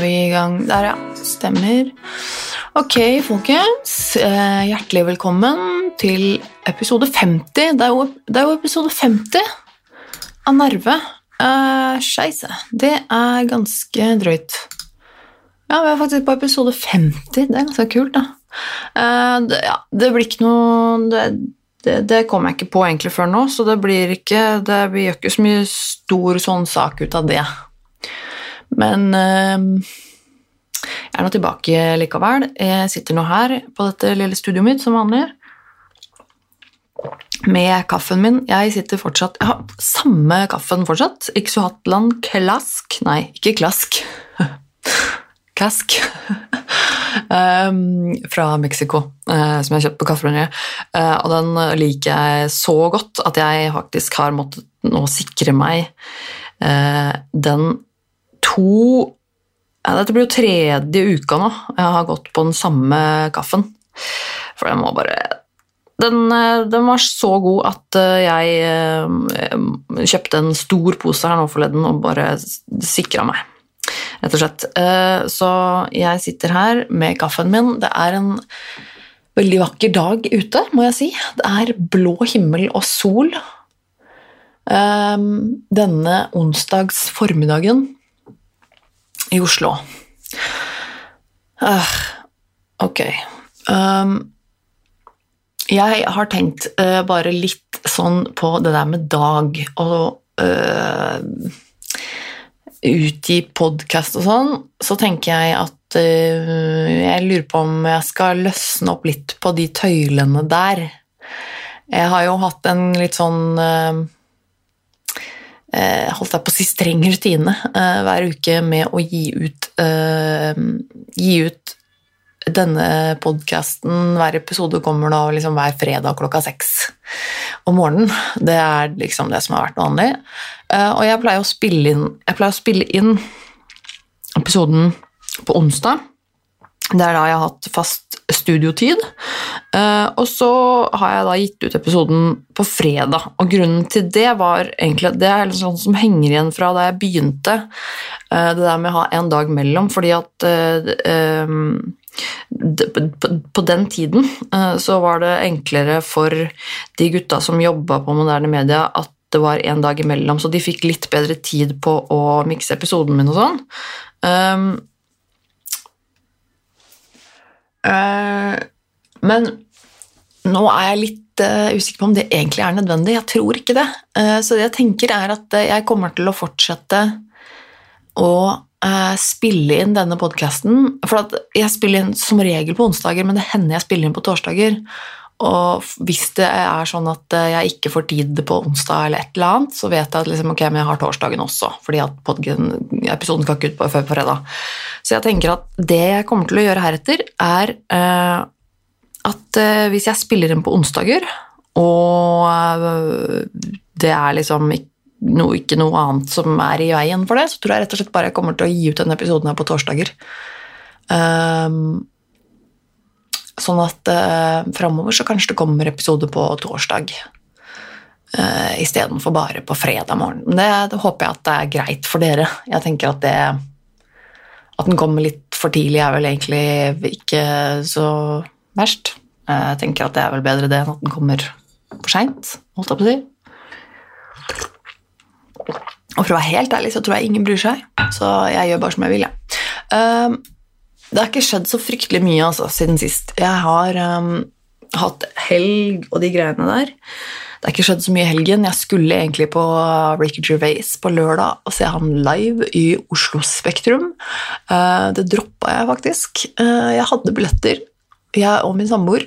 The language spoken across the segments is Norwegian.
Er vi i gang der, ja? Stemmer. Ok, folkens. Eh, hjertelig velkommen til episode 50. Det er jo, det er jo episode 50 av Nerve. Uh, Skeise. Det er ganske drøyt. Ja, vi er faktisk på episode 50. Det er ganske kult, da. Uh, det, ja, det blir ikke noe det, det, det kommer jeg ikke på egentlig før nå, så det blir ikke Det gjør ikke så mye stor sånn sak ut av det. Men uh, jeg er nå tilbake likevel. Jeg sitter nå her på dette lille studioet mitt som vanlig med kaffen min. Jeg sitter fortsatt Jeg har samme kaffen fortsatt. Ixohatland Klask Nei, ikke Klask. Klask. um, fra Mexico, uh, som jeg har kjøpt på Kaffebrenneriet. Uh, og den liker jeg så godt at jeg faktisk har måttet nå sikre meg uh, den to ja, Dette blir jo tredje uka nå jeg har gått på den samme kaffen. For den må bare den, den, var så god at jeg kjøpte en stor pose her nå forleden og bare sikra meg rett og slett. Eh, så jeg sitter her med kaffen min. Det er en veldig vakker dag ute, må jeg si. Det er blå himmel og sol eh, denne onsdags formiddagen i Oslo. Uh, ok. Um, jeg har tenkt uh, bare litt sånn på det der med dag og uh, utgi podkast og sånn, så tenker jeg at uh, jeg lurer på om jeg skal løsne opp litt på de tøylene der. Jeg har jo hatt en litt sånn holdt jeg på å si streng rutine uh, hver uke med å gi ut, gi ut denne podkasten, hver episode kommer nå liksom hver fredag klokka seks om morgenen. Det er liksom det som har vært vanlig. Eh, og jeg pleier å spille inn, å spille inn episoden på onsdag. Det er da jeg har hatt fast studiotid. Eh, og så har jeg da gitt ut episoden på fredag. Og grunnen til det var egentlig Det er sånn som henger igjen fra da jeg begynte. Eh, det der med å ha en dag mellom, fordi at på den tiden så var det enklere for de gutta som jobba på moderne media, at det var en dag imellom, så de fikk litt bedre tid på å mikse episoden min og sånn. Um, men nå er jeg litt uh, usikker på om det egentlig er nødvendig. Jeg tror ikke det. Uh, så det jeg tenker, er at jeg kommer til å fortsette å spille inn denne podkasten. For jeg spiller inn som regel på onsdager, men det hender jeg spiller inn på torsdager. Og hvis det er sånn at eh, jeg ikke får tid på onsdag, eller et eller annet, så vet jeg at liksom, okay, jeg har torsdagen også, fordi at episoden skal ikke ut før på fredag. Så jeg tenker at det jeg kommer til å gjøre heretter, er uh, at uh, hvis jeg spiller inn på onsdager, og uh, det er liksom no, ikke noe annet som er i veien for det, så tror jeg rett og slett bare jeg kommer til å gi ut denne episoden her på torsdager. Um, Sånn at eh, framover så kanskje det kommer episode på torsdag eh, istedenfor bare på fredag morgen. Det, det, håper jeg at det er greit for dere. Jeg tenker at det At den kommer litt for tidlig, er vel egentlig ikke så verst. Jeg tenker at det er vel bedre det enn at den kommer for seint, holdt jeg på å si. Og for å være helt ærlig så tror jeg ingen bryr seg, så jeg gjør bare som jeg vil, jeg. Ja. Uh, det har ikke skjedd så fryktelig mye altså, siden sist. Jeg har um, hatt helg og de greiene der. Det har ikke skjedd så mye i helgen. Jeg skulle egentlig på Ricky Gervais på lørdag og se han live i Oslo Spektrum. Uh, det droppa jeg faktisk. Uh, jeg hadde billetter, jeg og min samboer.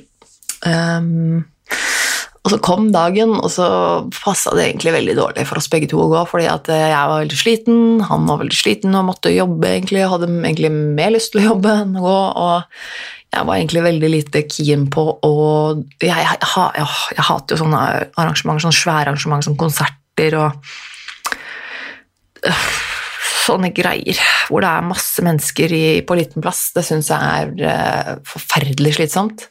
Um, og så kom dagen, og så passa det egentlig veldig dårlig for oss begge to å gå, fordi at eh, jeg var veldig sliten, han var veldig sliten og måtte jobbe egentlig, og hadde egentlig mer lyst til å jobbe enn å gå, og jeg var egentlig veldig lite keen på å Jeg, jeg, jeg, jeg hater jo sånne arrangementer, sånne svære arrangementer som konserter og sånne greier hvor det er masse mennesker i, på liten plass. Det syns jeg er uh, forferdelig slitsomt.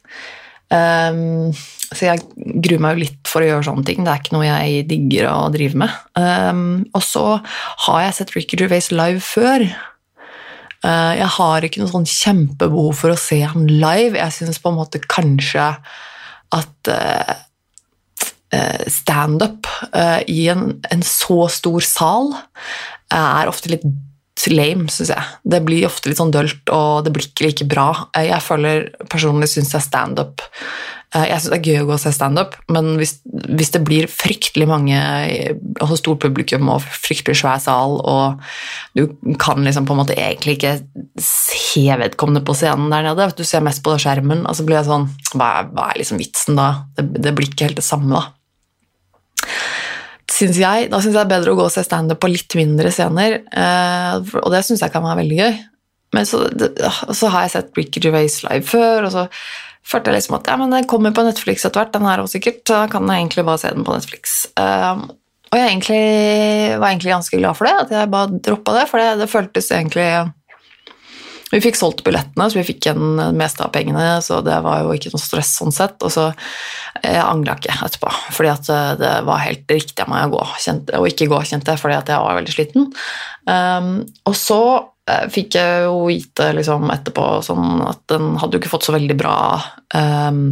Um, så jeg gruer meg jo litt for å gjøre sånne ting. Det er ikke noe jeg digger å drive med. Um, og så har jeg sett Ricky Gervais live før, Uh, jeg har ikke noe sånn kjempebehov for å se han live. Jeg syns på en måte kanskje at uh, standup uh, i en, en, så stor sal er ofte litt lame, syns jeg. Det blir ofte litt sånn dølt, og det blir ikke like bra. Jeg føler personlig syns jeg standup Eh, jeg syns det er gøy å gå og se standup, men hvis, hvis, det blir fryktelig mange, altså stort publikum og fryktelig svær sal, og du kan liksom på en måte egentlig ikke se vedkommende på scenen der nede, du ser mest på skjermen, og så blir jeg sånn Hva er, hva er liksom vitsen da? Det, det, blir ikke helt det samme, da. Synes jeg, da syns jeg det er bedre å gå og se standup på litt mindre scener, eh, og det syns jeg kan være veldig gøy. Men så, det, så har jeg sett Ricky Gervais live før, og så følte jeg liksom at ja, men den kommer på Netflix etter hvert, den her også sikkert. Da kan jeg egentlig bare se den på Netflix. Um, og jeg egentlig, var egentlig ganske glad for det, at jeg bare droppa det, for det, det føltes egentlig vi fikk solgt billettene, så vi fikk igjen det meste av pengene, så det var jo ikke noe stress sånn sett. Og så jeg angra ikke etterpå, fordi at eh, det var helt riktig av meg å gå, kjente, og ikke gå, kjente jeg, fordi at jeg var veldig sliten. Um, og så uh, fikk jeg jo vite liksom, etterpå sånn at den hadde jo ikke fått så veldig bra um,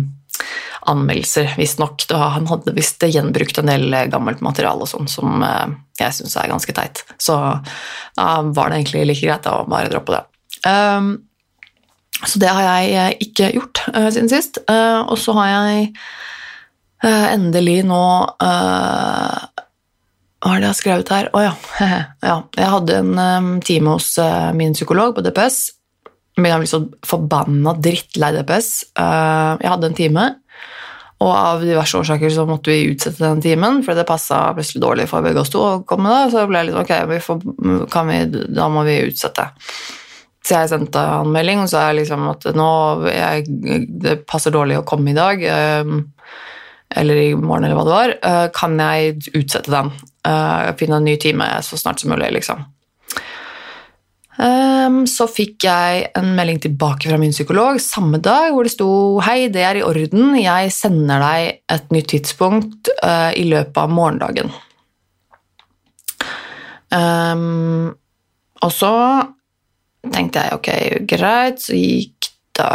anmeldelser, visstnok. Han hadde visst gjenbrukt en del gammelt materiale og sånn, som jeg syns er ganske teit. Så da var det egentlig like greit å bare droppe det. Um, så det har jeg eh, ikke gjort uh, siden sist. Uh, og så har jeg endelig nå Hva er det jeg har skrevet her? Å oh, ja. ja. Jeg hadde en um, time hos min psykolog på DPS. Men jeg ble så forbanna drittlei DPS. jeg hadde en time, og av diverse årsaker så måtte vi utsette den timen, for det passa plutselig dårlig for begge oss to å komme da. Så ble jeg litt ok, får, vi, da må vi utsette. Så jeg sendte han melding og sa liksom at nå jeg, det passer dårlig å komme i dag, eh, eller i morgen, eller hva det var. Eh, kan jeg utsette den? Eh, finne en ny time så snart som mulig, liksom. Så fikk jeg en melding tilbake fra min psykolog samme dag hvor det sto Hei, det er i orden, jeg sender deg et nytt tidspunkt i løpet av morgendagen. og så tenkte jeg ok, greit, så gikk da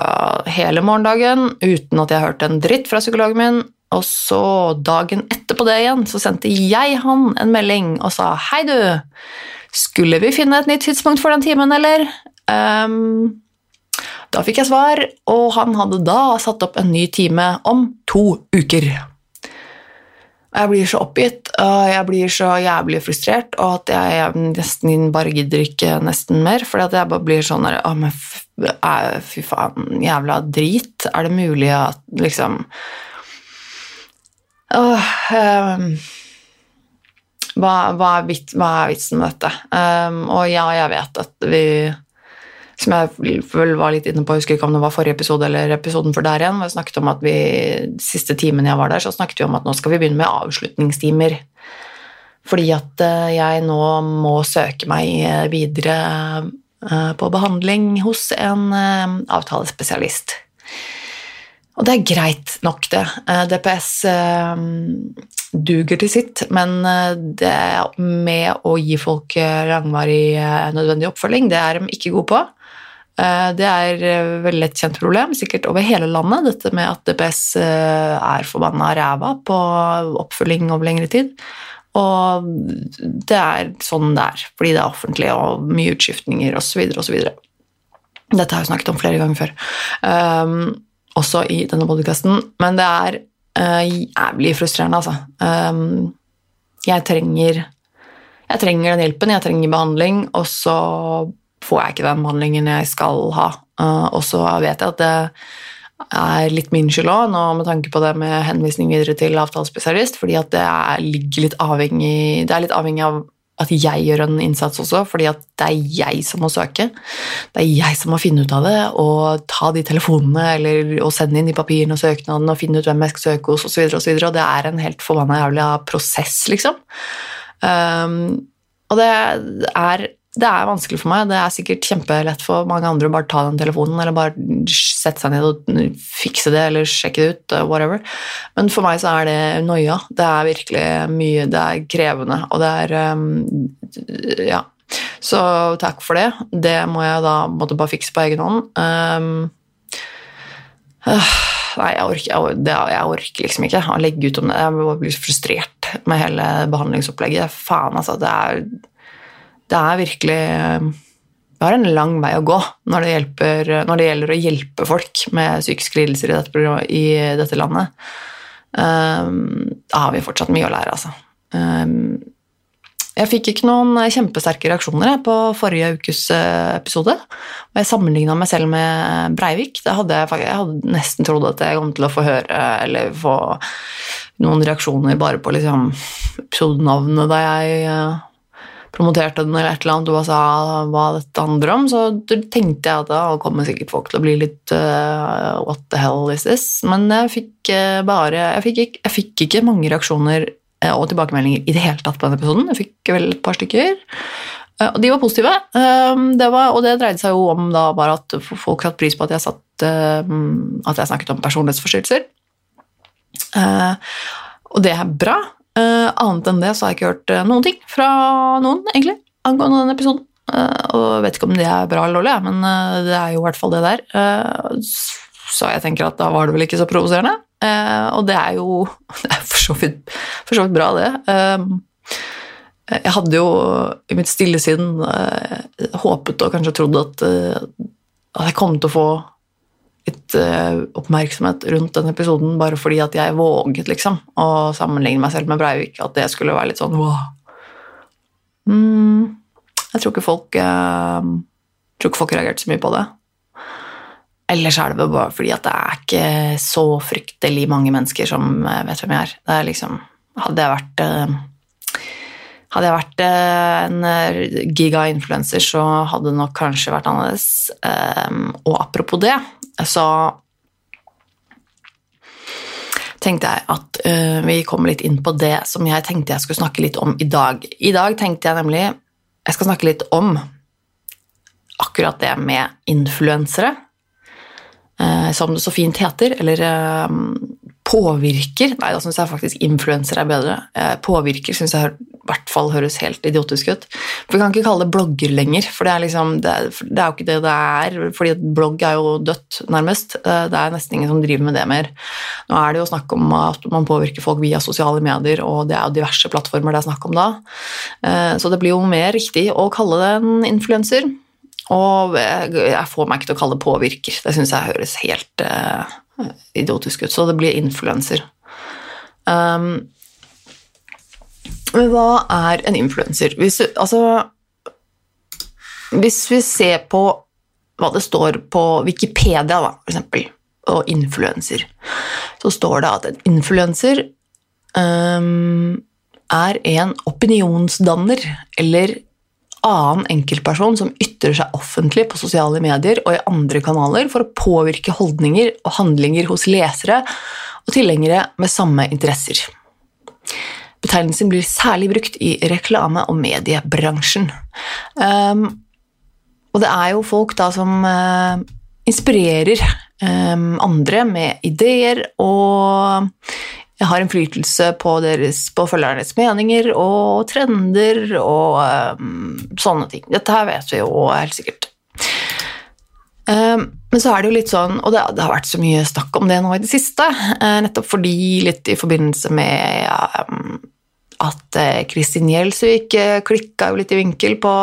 hele morgendagen uten at jeg hørte en dritt fra psykologen min. Og så dagen etterpå det igjen så sendte jeg han en melding og sa hei, du, skulle vi finne et nytt tidspunkt for den timen, eller? Um, da fikk jeg svar, og han hadde da satt opp en ny time om to uker. Jeg blir så oppgitt og jeg blir så jævlig frustrert, og at jeg nesten bare gidder ikke nesten mer. For jeg bare blir sånn der oh, fy faen, jævla drit. Er det mulig at liksom Åh, um, hva, hva, er vitsen med dette? Um, og ja, jeg vet at vi som jeg vel var litt inne på, jeg husker ikke om det var forrige episode eller episoden for der igjen, hvor jeg snakket om at vi, siste timen jeg var der, så snakket vi om at nå skal vi begynne med avslutningstimer. Fordi at eh, jeg nå må søke meg eh, videre eh, på behandling hos en avtalespesialist. Og det er greit nok, det. DPS duger til sitt, men det med å gi folk langvarig nødvendig oppfølging, det er de ikke gode på. Eh, det er et veldig et kjent problem, sikkert over hele landet, dette med at DPS eh, er forbanna ræva på oppfølging over lengre tid. Og det er sånn det er, fordi det er offentlig og mye utskiftninger osv. osv. Dette har jeg snakket om flere ganger før, um, også i denne podkasten. Men det er uh, jævlig frustrerende, altså. Um, jeg trenger jeg trenger den hjelpen, jeg trenger behandling, og så får jeg ikke den behandlingen jeg skal ha. Uh, og så vet jeg at det er litt min skyld òg, med tanke på det med henvisning videre til avtalespesialist, fordi at det er, litt avhengig, det er litt avhengig av at jeg gjør en innsats også, fordi at det er jeg som må søke. Det er jeg som må finne ut av det og ta de telefonene eller, og sende inn de papirene og søknadene og finne ut hvem jeg skal søke hos osv. Og, så videre, og det er en helt forbanna jævlig prosess, liksom. Um, og det er det er vanskelig for meg. Det er sikkert kjempelett for mange andre å bare ta den telefonen eller bare sette seg ned og fikse det eller sjekke det ut. Whatever. Men for meg så er det noia. Det er virkelig mye Det er krevende, og det er um, Ja. Så takk for det. Det må jeg da måtte bare fikse på egen hånd. Um, øh, nei, jeg orker, jeg, det, jeg orker, liksom ikke å legge ut om det. Jeg blir frustrert med hele behandlingsopplegget. Faen, altså. Det er, det er virkelig Vi har en lang vei å gå når det, hjelper, når det gjelder å hjelpe folk med psykiske lidelser i dette, i dette landet. Um, da har vi fortsatt mye å lære, altså. Um, jeg fikk ikke noen kjempesterke reaksjoner på forrige ukes eh, episode. Og jeg sammenligna meg selv med Breivik. Hadde jeg, jeg, hadde nesten trodd at jeg kom til å få høre eller få noen reaksjoner bare på liksom, episodenavnet da jeg uh, promoterte den, eller et eller annet, og sa hva dette handler om. Så tenkte jeg at da kommer sikkert folk til å bli litt uh, What the hell is this? Men jeg fikk uh, bare jeg fikk, ikke, jeg fikk ikke mange reaksjoner uh, og tilbakemeldinger i det hele tatt på denne episoden. Jeg fikk vel et par stykker. Og de var positive. Det var, og det dreide seg jo om da bare at folk satte pris på at jeg, satt, at jeg snakket om personlighetsforstyrrelser. Og det er bra. Annet enn det så har jeg ikke hørt noen ting fra noen, egentlig, angående den episoden. Og jeg vet ikke om det er bra eller dårlig, men det er jo i hvert fall det der. Så jeg tenker at da var det vel ikke så provoserende. Uh, og det er jo det er for, så vidt, for, så vidt, bra, det. Uh, jeg hadde jo i mitt stille sinn uh, håpet og kanskje trodd at, at jeg kom til å få litt oppmerksomhet rundt den episoden bare fordi at jeg våget liksom, å sammenligne meg selv med Breivik. At det skulle være litt sånn wow. Mm, jeg tror ikke folk jeg tror ikke folk reagerte så mye på det. Ellers er det vel bare fordi at det er ikke så fryktelig mange mennesker som eh, vet hvem jeg er. Det er liksom Hadde jeg vært eh, hadde jeg vært eh, en giga-influencer, så hadde det nok kanskje vært annerledes. Og apropos det, så tenkte jeg at vi kommer litt inn på det som jeg tenkte jeg skulle snakke litt om i dag. I dag tenkte jeg nemlig jeg skal snakke litt om akkurat det med influensere uh, som det så fint heter, eller eh, påvirker Nei, da syns jeg faktisk influenser er bedre. Eh, påvirker syns jeg i hvert fall høres helt idiotisk ut. For Vi kan ikke kalle det blogger lenger, for det er, liksom, det er, det er jo ikke det det er. fordi blogg er jo dødt, nærmest. Det er nesten ingen som driver med det mer. Nå er det jo snakk om at man påvirker folk via sosiale medier, og det er jo diverse plattformer det er snakk om da. Så det blir jo mer riktig å kalle det en influenser. Og jeg får meg ikke til å kalle det påvirker. Det syns jeg høres helt idiotisk ut. Så det blir influenser. Um, men hva er en influenser? Hvis, altså, hvis vi ser på hva det står på Wikipedia, da, for eksempel, og influenser, så står det at en influenser um, er en opinionsdanner eller annen enkeltperson som ytrer seg offentlig på sosiale medier og i andre kanaler for å påvirke holdninger og handlinger hos lesere og tilhengere med samme interesser. Betegnelsen blir særlig brukt i reklame- og mediebransjen. Um, og det er jo folk da som uh, inspirerer um, andre med ideer og jeg har innflytelse på, på følgernes meninger og trender og um, sånne ting. Dette her vet vi jo helt sikkert. Um, men så er det jo litt sånn, og det, det, har vært så mye snakk om det nå i det siste, uh, nettopp fordi litt i forbindelse med um, at uh, Kristin Gjelsvik uh, klikka jo litt i vinkel på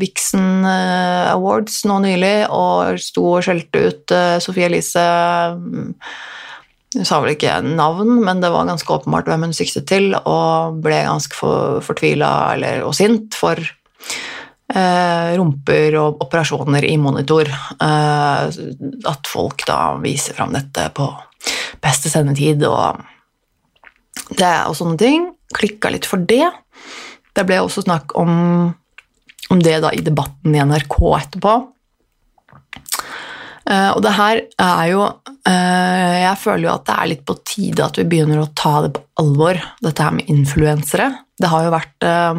Vixen Awards nå nylig og sto og skjelte ut Sofie Elise hun sa vel ikke navn, men det var ganske åpenbart hvem hun siktet til, og ble ganske for, fortvila og sint for eh, rumper og operasjoner i monitor. Eh, at folk da viser fram dette på beste sendetid og det og sånne ting. Klikka litt for det. Det ble også snakk om, om det da i debatten i NRK etterpå. Eh, og det her er jo eh, Jeg føler jo at det er litt på tide at vi begynner å ta det på alvor, dette her med influensere. Det har jo vært eh,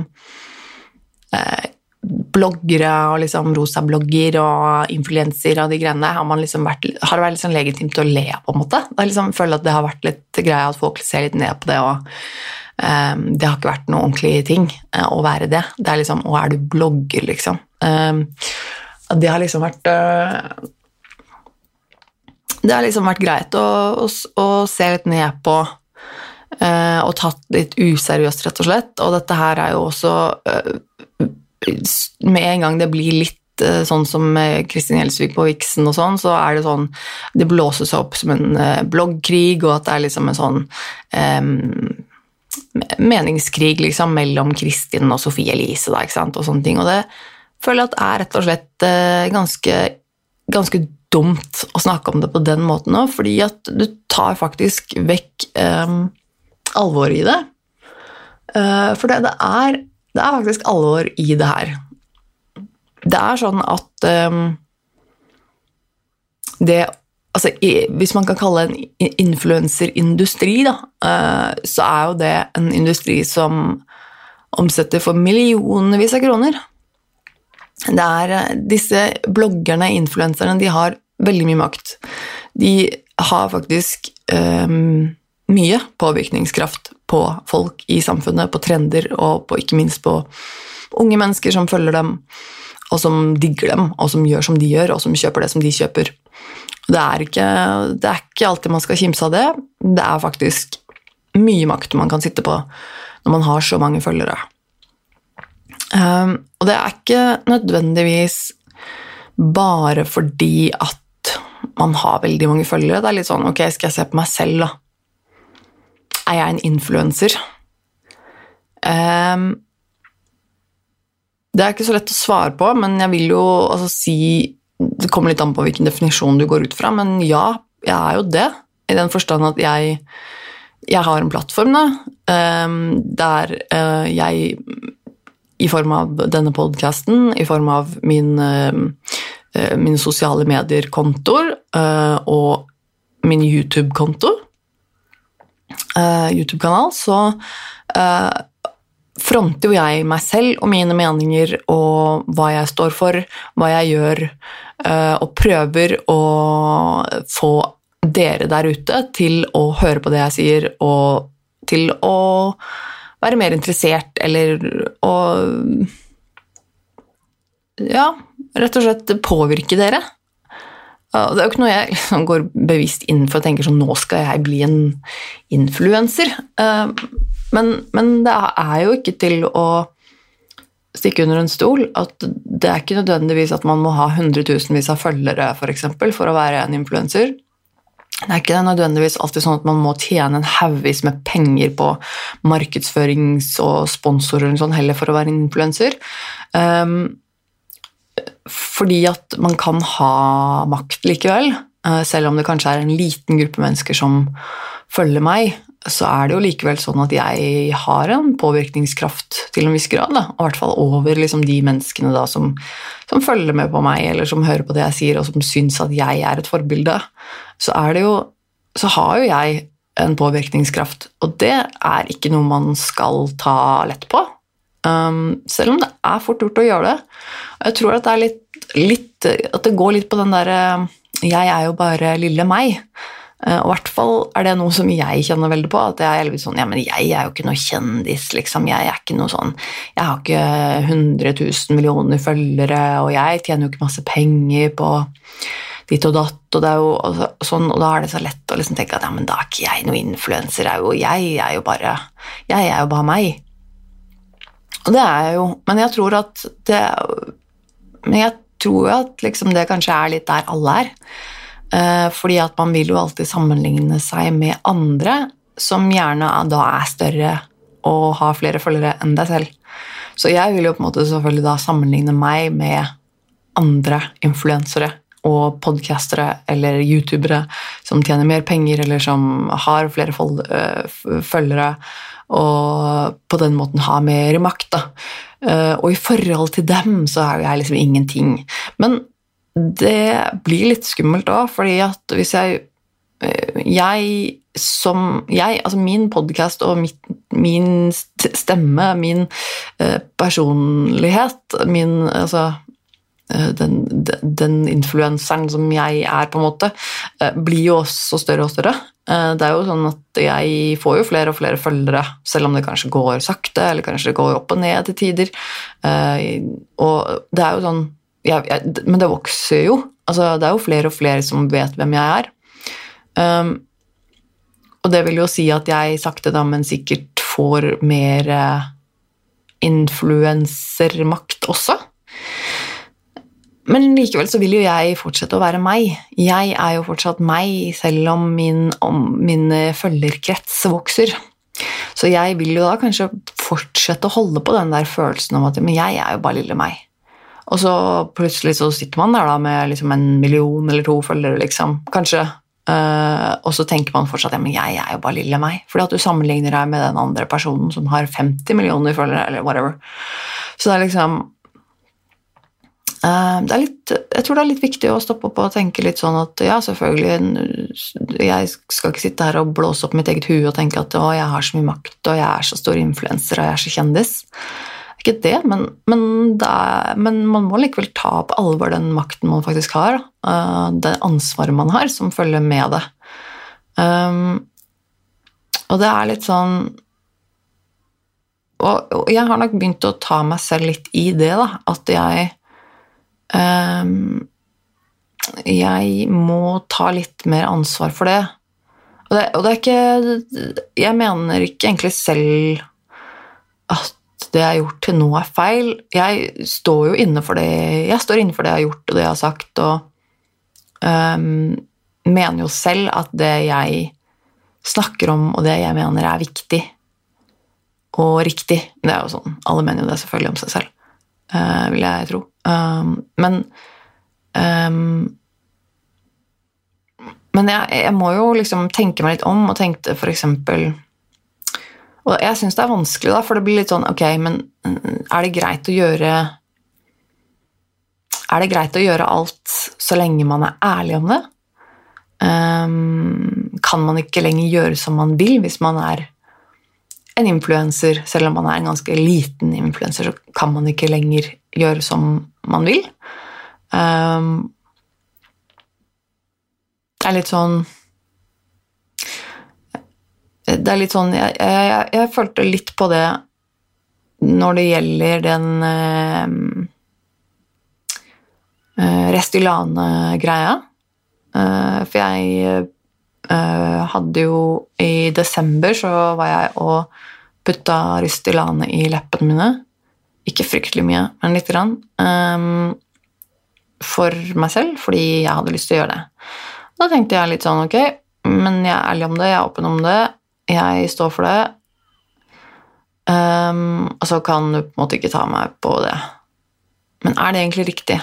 bloggere og liksom rosa-blogger og influenser og de greiene har, liksom vært, har det vært liksom legitimt å le på en måte. Jeg liksom føler at det har vært litt greia at folk ser litt ned på det og um, Det har ikke vært noe ordentlig ting uh, å være det. Det er liksom Å, er du blogger, liksom? Um, det har liksom vært uh, Det har liksom vært greit å, å, å se litt ned på uh, og tatt litt useriøst, rett og slett. Og dette her er jo også Med en gang det blir litt sånn som Kristin Gjelsvik på Vixen og sånn, så er det sånn Det blåses opp som en bloggkrig, og at det er liksom en sånn um, meningskrig liksom, mellom Kristin og Sofie Elise da, og sånne ting. Og det føler jeg at er rett og slett uh, ganske, ganske, dumt å snakke om det på den måten òg, fordi at du tar faktisk vekk eh, alvoret i det. Eh, for det, det, er, det, er, faktisk alvor i det her. Det er sånn at eh, det altså, Hvis man kan kalle det en influenserindustri, da, uh, så er jo det en industri som omsetter for millionvis av kroner. Det er, eh, disse bloggerne, influenserne, de har veldig mye makt. De har faktisk um, mye påvirkningskraft på folk i samfunnet, på trender og på, ikke minst på unge mennesker som følger dem, og som digger dem, og som gjør som de gjør, og som kjøper det som de kjøper. Det er, ikke, det er ikke alltid man skal kimse av det. Det er faktisk mye makt man kan sitte på når man har så mange følgere. Um, og det er ikke nødvendigvis bare fordi at man har veldig mange følgere. Det er litt sånn Ok, skal jeg se på meg selv, da? Er jeg en influenser? Um, det er ikke så lett å svare på, men jeg vil jo altså, si det kommer litt an på hvilken definisjon du går ut fra, men ja, jeg er jo det. I den forstand at jeg, jeg har en plattform da, um, der uh, jeg i form av denne podkasten, i form av min, eh, eh, mine sosiale medier-kontoer og min YouTube-konto, YouTube-kanal, så fronter jo jeg meg selv og mine meninger og hva jeg står for, hva jeg gjør, eh, og prøver å få dere der ute til å høre på det jeg sier, og til å være mer interessert, eller å Ja, rett og slett påvirke dere. Det er jo ikke noe jeg liksom går bevisst inn for og tenker sånn Nå skal jeg bli en influenser. Eh, men, men, det er jo ikke til å stikke under en stol at det er ikke nødvendigvis at man må ha hundretusenvis av følgere for, eksempel, for å være en influenser. Det er ikke nødvendigvis alltid sånn at man må tjene en haugvis med penger på markedsførings- og sponsorer sånn heller for å være influenser. Um, fordi at man kan ha makt likevel, uh, selv om det kanskje er en liten gruppe mennesker som følger meg så er det jo likevel sånn at jeg har en påvirkningskraft til en viss grad. Da. Og i hvert fall over liksom, de menneskene da, som, som, følger med på meg, eller som hører på det jeg sier, og som syns at jeg er et forbilde. Så, er jo, så har jo jeg en påvirkningskraft, og det er ikke noe man skal ta lett på. Um, selv om det er fort gjort å gjøre det. Jeg tror at det, litt, litt, at det går litt på den derre Jeg er jo bare lille meg. Eh, og i hvert fall er det noe som jeg kjenner veldig på. At jeg er litt sånn Ja, men jeg er jo ikke noe kjendis, liksom. Jeg er ikke noe sånn Jeg har ikke 100 000 millioner følgere, og jeg tjener jo ikke masse penger på ditt og datt, og det er jo og sånn, og da er det så lett å liksom tenke at ja, men da er ikke jeg noen influenser, jeg er jo bare Jeg er jo bare meg. Og det er jeg jo, men jeg tror at det Men jeg tror jo at liksom det kanskje er litt der alle er. Eh, fordi at man vil jo alltid sammenligne seg med andre som gjerne da er større og har flere følgere enn deg selv. Så jeg vil jo på en måte selvfølgelig da sammenligne meg med andre influensere og podkastere eller youtubere som tjener mer penger, eller som har flere eh, følgere, og på den måten har mer makt. Da. Eh, og i forhold til dem så er jeg liksom ingenting. Men det blir litt skummelt òg, fordi at hvis jeg eh, jeg som jeg, altså min podkast og mitt, min stemme, min personlighet, min Altså den, den influenseren som jeg er, på en måte, eh, blir jo også større og større. Eh, det er jo sånn at jeg får jo flere og flere følgere, selv om det kanskje går sakte, eller kanskje det går opp og ned til tider. Og det er jo sånn jeg, jeg, Men det vokser jo. Altså, det er jo flere og flere som vet hvem jeg er. Um, og det vil jo si at jeg sakte, da, men sikkert får mer influensermakt også. Men likevel så vil jo jeg fortsette å være meg. Jeg er jo fortsatt meg, selv om min, om min følgerkrets vokser. Så jeg vil jo da kanskje fortsette å holde på den der følelsen om at men jeg er jo bare lille meg. Og så plutselig så sitter man der da med liksom en million eller to følgere, liksom. Kanskje. Uh, og så tenker man fortsatt ja, men jeg er jo bare lille meg. Fordi at du sammenligner deg med den andre personen som har 50 millioner følgere, eller whatever. Så det er liksom Eh, litt, jeg tror det er litt viktig å stoppe opp og tenke litt sånn at ja, selvfølgelig Jeg skal ikke sitte her og blåse opp mitt eget hue og tenke at å, jeg har så mye makt, og jeg er så stor influenser, og jeg er så kjendis. Ikke det, men, men, det er, men, man må likevel ta på alvor den makten man faktisk har. Uh, det ansvaret man har, som følger med det. Um, og det er litt sånn og, jeg har nok begynt å ta meg selv litt i det, da. At jeg jeg må ta litt mer ansvar for det. Og det, og det er ikke Jeg mener ikke egentlig selv at det jeg har gjort til nå, er feil. Jeg står jo inne for det jeg står inne for det jeg har gjort, og det jeg har sagt, og um, mener jo selv at det jeg snakker om, og det jeg mener, er viktig og riktig. Det er jo sånn, Alle mener jo det selvfølgelig om seg selv, uh, vil jeg tro. Um, men um, Men jeg, jeg, må jo liksom tenke meg litt om, og tenkte eksempel Og jeg syns det er vanskelig, da, for det blir litt sånn Ok, men mm, er det greit å gjøre Er det greit å gjøre alt så lenge man er ærlig om det? Um, kan man ikke lenger gjøre som man vil hvis man er en influenser, selv om man er en ganske liten influenser, så kan man ikke lenger gjøre som man vil. Um, det er litt sånn Det er litt sånn Jeg, jeg, jeg følte litt på det når det gjelder den uh, Restylane-greia. Uh, for jeg hadde jo I desember så var jeg og putta Restylane i leppene mine. Ikke fryktelig mye, men lite grann. Um, for meg selv, fordi jeg hadde lyst til å gjøre det. Da tenkte jeg litt sånn ok, men jeg er ærlig om det, jeg er åpen om det, jeg står for det. Um, og så kan du på en måte ikke ta meg på det. Men er det egentlig riktig?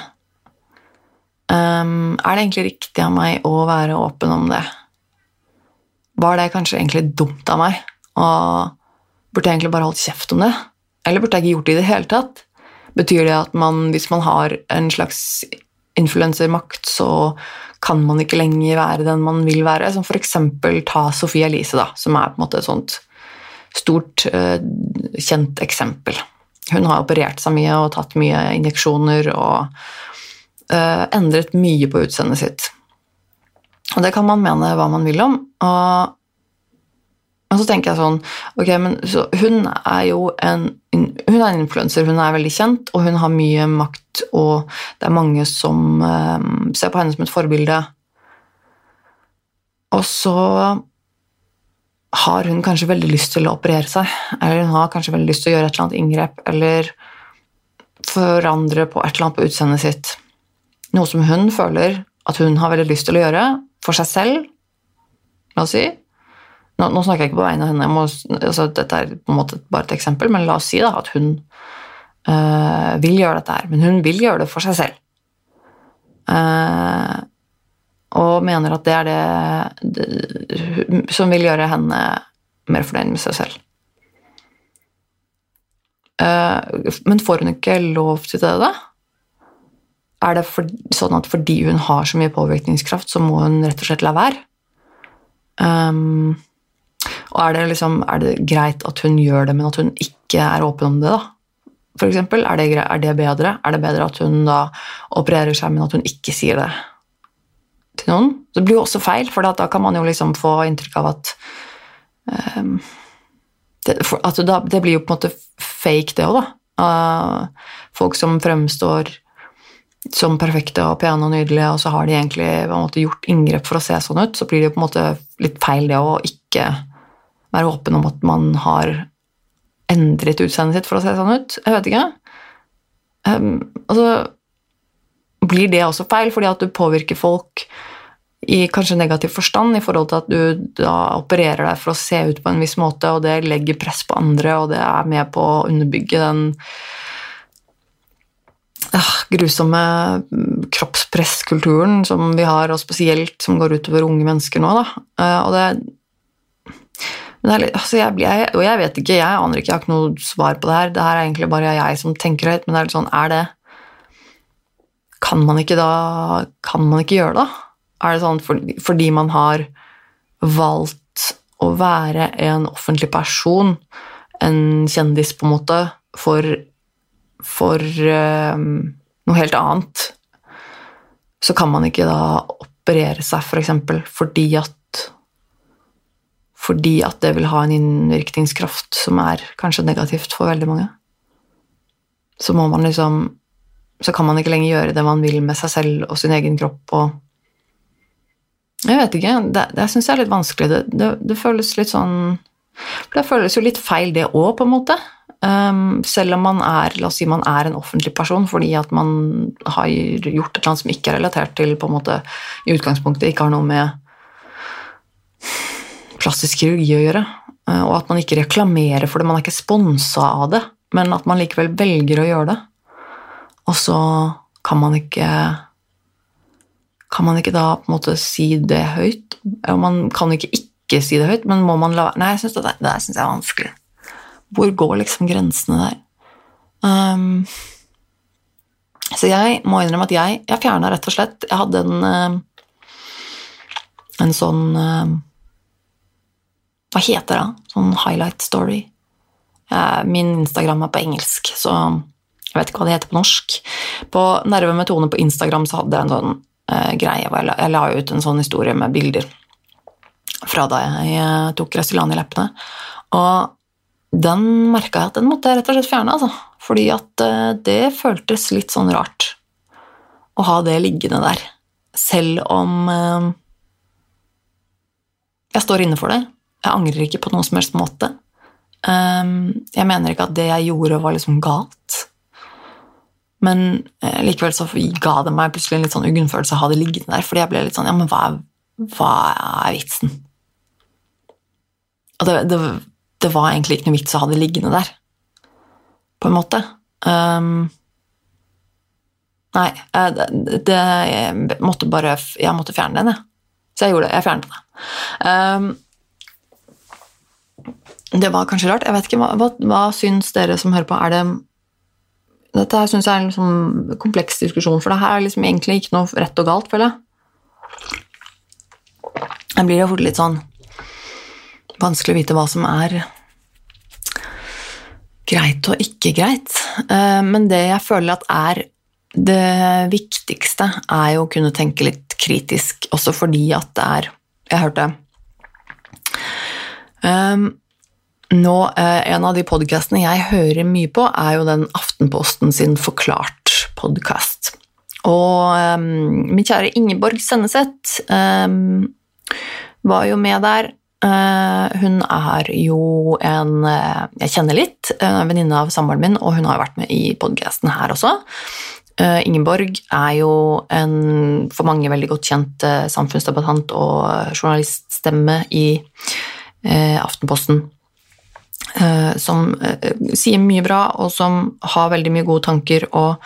Um, er det egentlig riktig av meg å være åpen om det? Var det kanskje egentlig dumt av meg? Og burde jeg egentlig bare holdt kjeft om det? Eller burde jeg ikke gjort det i det hele tatt? Betyr det at man, hvis man har en slags influensermakt, så kan man ikke lenger være den man vil være? Som f.eks. ta Sophie Elise, da, som er på en måte et sånt stort, uh, kjent eksempel. Hun har operert seg mye og tatt mye injeksjoner og uh, endret mye på utseendet sitt. Og det kan man mene hva man vil om. Og og så tenker jeg sånn Ok, men hun er jo en hun er en influenser, hun er veldig kjent, og hun har mye makt, og det er mange som eh, ser på henne som et forbilde. Og så har hun kanskje veldig lyst til å operere seg, eller hun har kanskje veldig lyst til å gjøre et eller annet inngrep, eller forandre på et eller annet på utseendet sitt. Noe som hun føler at hun har veldig lyst til å gjøre for seg selv, la oss si, nå, nå, snakker jeg ikke på vegne av henne, må, altså, dette er på en måte bare et eksempel, men la oss si da, at hun øh, vil gjøre dette her. Men hun vil gjøre det for seg selv. Uh, og mener at det er det, det, som vil gjøre henne mer fornøyd med seg selv. Uh, men får hun ikke lov til det, da? Er det for, sånn at fordi hun har så mye påvirkningskraft, så må hun rett og slett la være? Um, og er det, liksom, er det greit at hun gjør det, men at hun ikke er åpen om det, da? f.eks.? Er, det er det bedre? Er det bedre at hun da opererer seg, men at hun ikke sier det til noen? Det blir jo også feil, for da kan man jo liksom få inntrykk av at um, det, for, at da, det blir jo på en måte fake, det òg, da. Uh, folk som fremstår som perfekte og pene og nydelige, og så har de egentlig måte, gjort inngrep for å se sånn ut, så blir det jo på en måte litt feil det å ikke være åpen om at man har endret utseendet sitt for å se sånn ut. Jeg vet ikke. Um, altså Blir det også feil, fordi at du påvirker folk i kanskje negativ forstand i forhold til at du da opererer deg for å se ut på en viss måte, og det legger press på andre, og det er med på å underbygge den uh, grusomme kroppspresskulturen som vi har, og spesielt som går utover unge mennesker nå. Da. Uh, og det Litt, altså jeg, jeg, og jeg vet ikke, jeg aner ikke, jeg har ikke noe svar på det her. Det her er egentlig bare jeg som tenker høyt, men det er litt sånn, er det Kan man ikke da Kan man ikke gjøre det? Er det sånn fordi, fordi man har valgt å være en offentlig person, en kjendis på en måte, for, for um, noe helt annet, så kan man ikke da operere seg, f.eks., for eksempel, fordi at fordi at det vil ha en innvirkningskraft som er kanskje negativt for veldig mange. Så må man liksom Så kan man ikke lenger gjøre det man vil med seg selv og sin egen kropp og Jeg vet ikke. Det, det syns jeg er litt vanskelig. Det, det, det, føles litt sånn Det føles jo litt feil, det òg, på en måte. Um, selv om man er la oss si man er en offentlig person fordi at man har gjort et eller annet som ikke er relatert til på en måte i utgangspunktet ikke har noe med plastisk kirurgi å gjøre. Uh, og at man ikke reklamerer for det, man er ikke sponsa av det, men at man likevel velger å gjøre det. Og så kan man ikke Kan man ikke da på en måte si det høyt? Man kan ikke ikke si det høyt, men må man la være Nei, jeg synes det, det synes jeg er vanskelig. Hvor går liksom grensene der? Um, så jeg må innrømme at jeg, jeg fjerna rett og slett Jeg hadde en, eh, en sånn eh, hva heter det? Sånn highlight story. Min Instagram er på engelsk, så jeg vet ikke hva det heter på norsk. På Nerve med Tone på Instagram så hadde jeg en sånn uh, greie hvor jeg la, jeg la, ut en sånn historie med bilder fra da jeg uh, tok Restylane i leppene. Og den merka jeg at den måtte jeg rett og slett fjerne, altså. Fordi at uh, det føltes litt sånn rart å ha det liggende der. Selv om jeg står inne for det. Jeg angrer ikke på noen som helst måte. Ehm, jeg mener ikke at det jeg gjorde, var liksom galt. Men eh, likevel så ga det meg plutselig en litt sånn uggen følelse å ha det liggende der. Fordi jeg ble litt sånn Ja, men hva er, hva er vitsen? Og det, det, det, var egentlig ikke noe vits å ha det liggende der, på en måte. Um, nei, eh, det, det, jeg måtte bare Jeg måtte fjerne den, jeg. Så jeg gjorde det. Jeg fjernet det. Um, det var kanskje rart. Jeg vet ikke, Hva, hva, hva syns dere som hører på? Er det Dette her syns jeg er en liksom kompleks diskusjon, for det her er liksom egentlig ikke noe rett og galt, føler jeg. Det blir jo fort litt sånn vanskelig å vite hva som er greit og ikke greit. Eh, men det jeg føler at er det viktigste, er jo å kunne tenke litt kritisk, også fordi at det er Jeg hørte um, nå, eh, En av de podkastene jeg hører mye på, er jo den Aftenposten sin Forklart-podkast. Og min kjære Ingeborg Senneset var jo med der. Uh, hun er jo en uh, jeg kjenner litt, en venninne av samboeren min, og hun har jo vært med i podkasten her også. Ingeborg er jo en for mange veldig godt kjent samfunnsdebattant og journaliststemme i Aftenposten. Eh, som eh, sier mye bra, og som har veldig mye gode tanker, og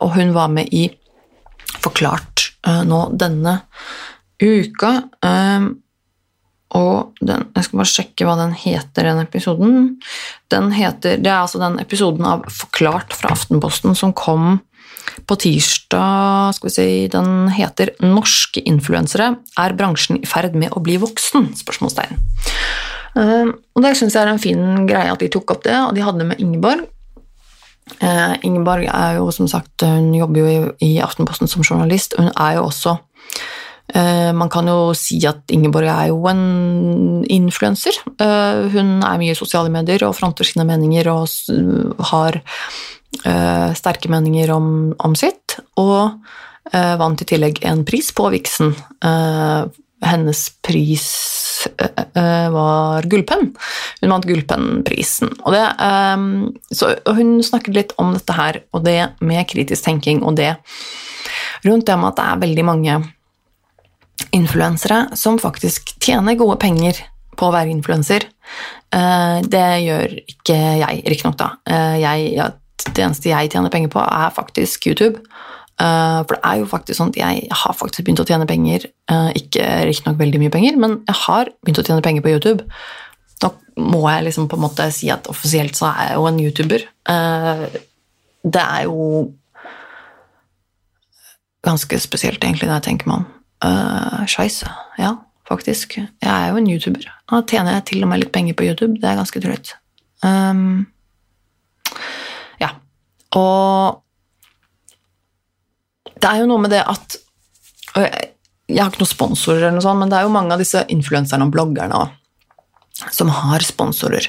Og hun var med i Forklart nå denne uka. Um, og den, jeg skal bare sjekke hva den heter, den episoden. Den heter, det er altså den episoden av Forklart fra Aftenposten som kom på tirsdag skal vi si, Den heter 'Norske influensere. Er bransjen i ferd med å bli voksen?' spørsmålstegn. Uh, og det syns jeg er en fin greie at de tok opp det, og de hadde med Ingeborg. Uh, Ingeborg er jo som sagt, hun jobber jo i, i Aftenposten som journalist, hun er jo også eh, Man kan jo si at Ingeborg er jo en influenser. Hun er mye i sosiale medier og fronter sine meninger og har sterke meninger om, om sitt. Og vant i tillegg en pris på Vixen hennes pris var gullpenn. Hun vant gullpennprisen. Og, det, um, og hun snakket litt om dette her, og det med kritisk tenking, og det rundt det med at det er veldig mange influensere som faktisk tjener gode penger på å være influenser. Uh, det gjør ikke jeg, riktignok, da. Jeg, det eneste jeg tjener penger på, er faktisk YouTube. Uh, for det er jo faktisk sånn at jeg har faktisk begynt å tjene penger. Uh, ikke riktignok veldig mye penger, men jeg har begynt å tjene penger på YouTube. Nå må jeg liksom på en måte si at offisielt så er jeg jo en YouTuber. Uh, det er jo ganske spesielt, egentlig, når jeg tenker meg om. Scheisse. Ja, faktisk. Jeg er jo en YouTuber. Nå tjener jeg til og med litt penger på YouTube. Det er ganske drøyt. Um, ja. Og det er jo noe med det at Jeg har ikke noen sponsorer, eller noe sånt, men det er jo mange av disse influenserne og bloggerne som har sponsorer.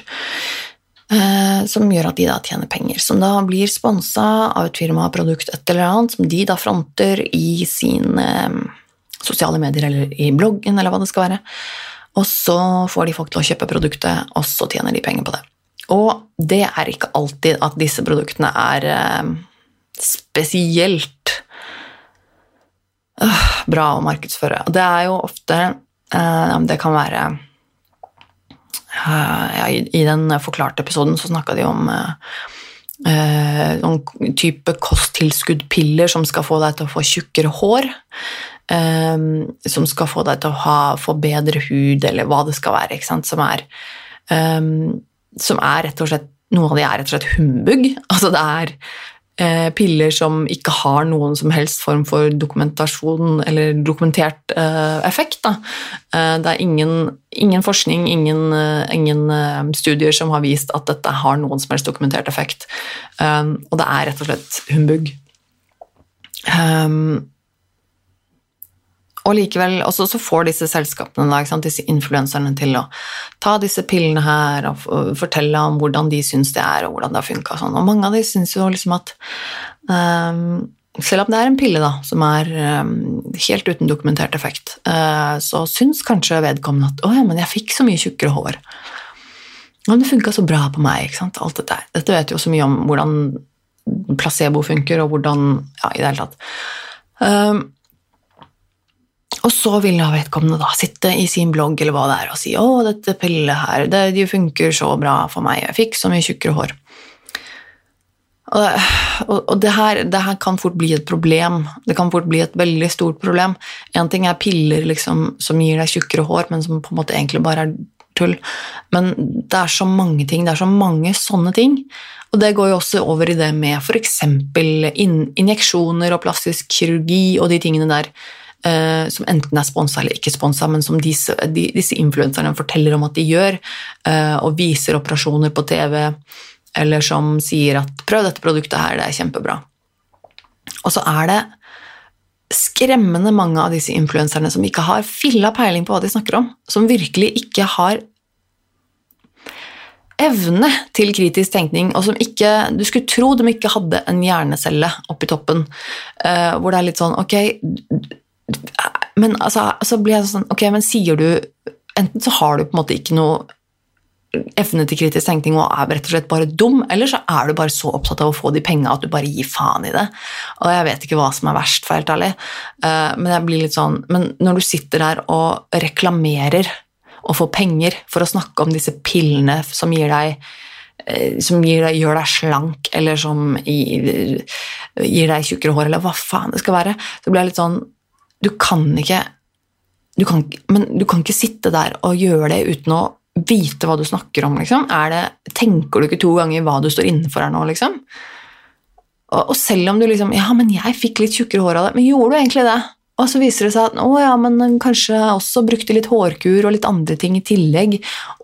Eh, som gjør at de da tjener penger. Som da blir sponsa av et firma, produkt, et eller annet, som de da fronter i sine eh, sosiale medier eller i bloggen, eller hva det skal være. Og så får de folk til å kjøpe produktet, og så tjener de penger på det. Og det er ikke alltid at disse produktene er eh, spesielt øh, bra å markedsføre. Og Det er jo ofte øh, Det kan være øh, ja, i, i, den forklarte episoden så snakka de om noen type kosttilskuddpiller som skal få deg til å få tjukkere hår. som skal få deg til å ha, få bedre hud, eller hva det skal være. Som er, som er rett og slett noen av de er rett og slett humbug. Altså det er Eh, piller som ikke har noen som helst form for dokumentasjon eller dokumentert eh, effekt. Da. Eh, det er ingen, ingen forskning, ingen, ingen, studier som har vist at dette har noen som helst dokumentert effekt. og det er rett og slett humbug. Og likevel, også så får disse selskapene, da, disse influenserne, til å ta disse pillene her og fortelle om hvordan de syns det er, og hvordan det har funka. Sånn. og mange av de syns jo liksom at um, selv om det er en pille da, som er um, helt uten dokumentert effekt, uh, så syns kanskje vedkommende at 'Å ja, men jeg fikk så mye tjukkere hår'. Men det funka så bra på meg. ikke sant? Alt dette Dette vet jo så mye om hvordan placebo funker, og hvordan Ja, i det hele tatt. Um, og så vil da vedkommende da sitte i sin blogg eller hva det er og si 'Å, dette pillet her, det, de funker så bra for meg. Jeg fikk så mye tjukkere hår'. Og, og, og det, her, det, her, kan fort bli et problem. Det kan fort bli et veldig stort problem. Én ting er piller liksom, som gir deg tjukkere hår, men som på en måte egentlig bare er tull. Men det er så mange ting, det er så mange sånne ting. Og det går jo også over i det med f.eks. injeksjoner og plastisk kirurgi og de tingene der Uh, som enten er sponsa eller ikke sponsa, men som disse, de, disse influenserne forteller om at de gjør, eh, og viser operasjoner på TV, eller som sier at 'prøv dette produktet her, det er kjempebra'. Og så er det skremmende mange av disse influenserne som ikke har filla peiling på hva de snakker om, som virkelig ikke har evne til kritisk tenkning, og som ikke Du skulle tro de ikke hadde en hjernecelle oppi toppen, uh, hvor det er litt sånn Ok, men altså, så blir jeg sånn Ok, men sier du Enten så har du på en måte ikke noe evne til kritisk tenkning og er rett og slett bare dum, eller så er du bare så opptatt av å få de penga at du bare gir faen i det. Og jeg vet ikke hva som er verst, for helt ærlig, eh, men jeg blir litt sånn Men når du sitter der og reklamerer og får penger for å snakke om disse pillene som gir deg eh, som gir deg, gjør deg slank, eller som gir, gir deg tjukkere hår, eller hva faen det skal være, så blir jeg litt sånn du kan ikke du kan, Men du kan ikke sitte der og gjøre det uten å vite hva du snakker om. Liksom. Det, tenker du ikke to ganger hva du står innenfor her nå, liksom? Og, og, selv om du liksom Ja, men jeg fikk litt tjukkere hår av det. Men gjorde du egentlig det? Og så viser det seg at å ja, men kanskje også brukte litt hårkur og litt andre ting i tillegg.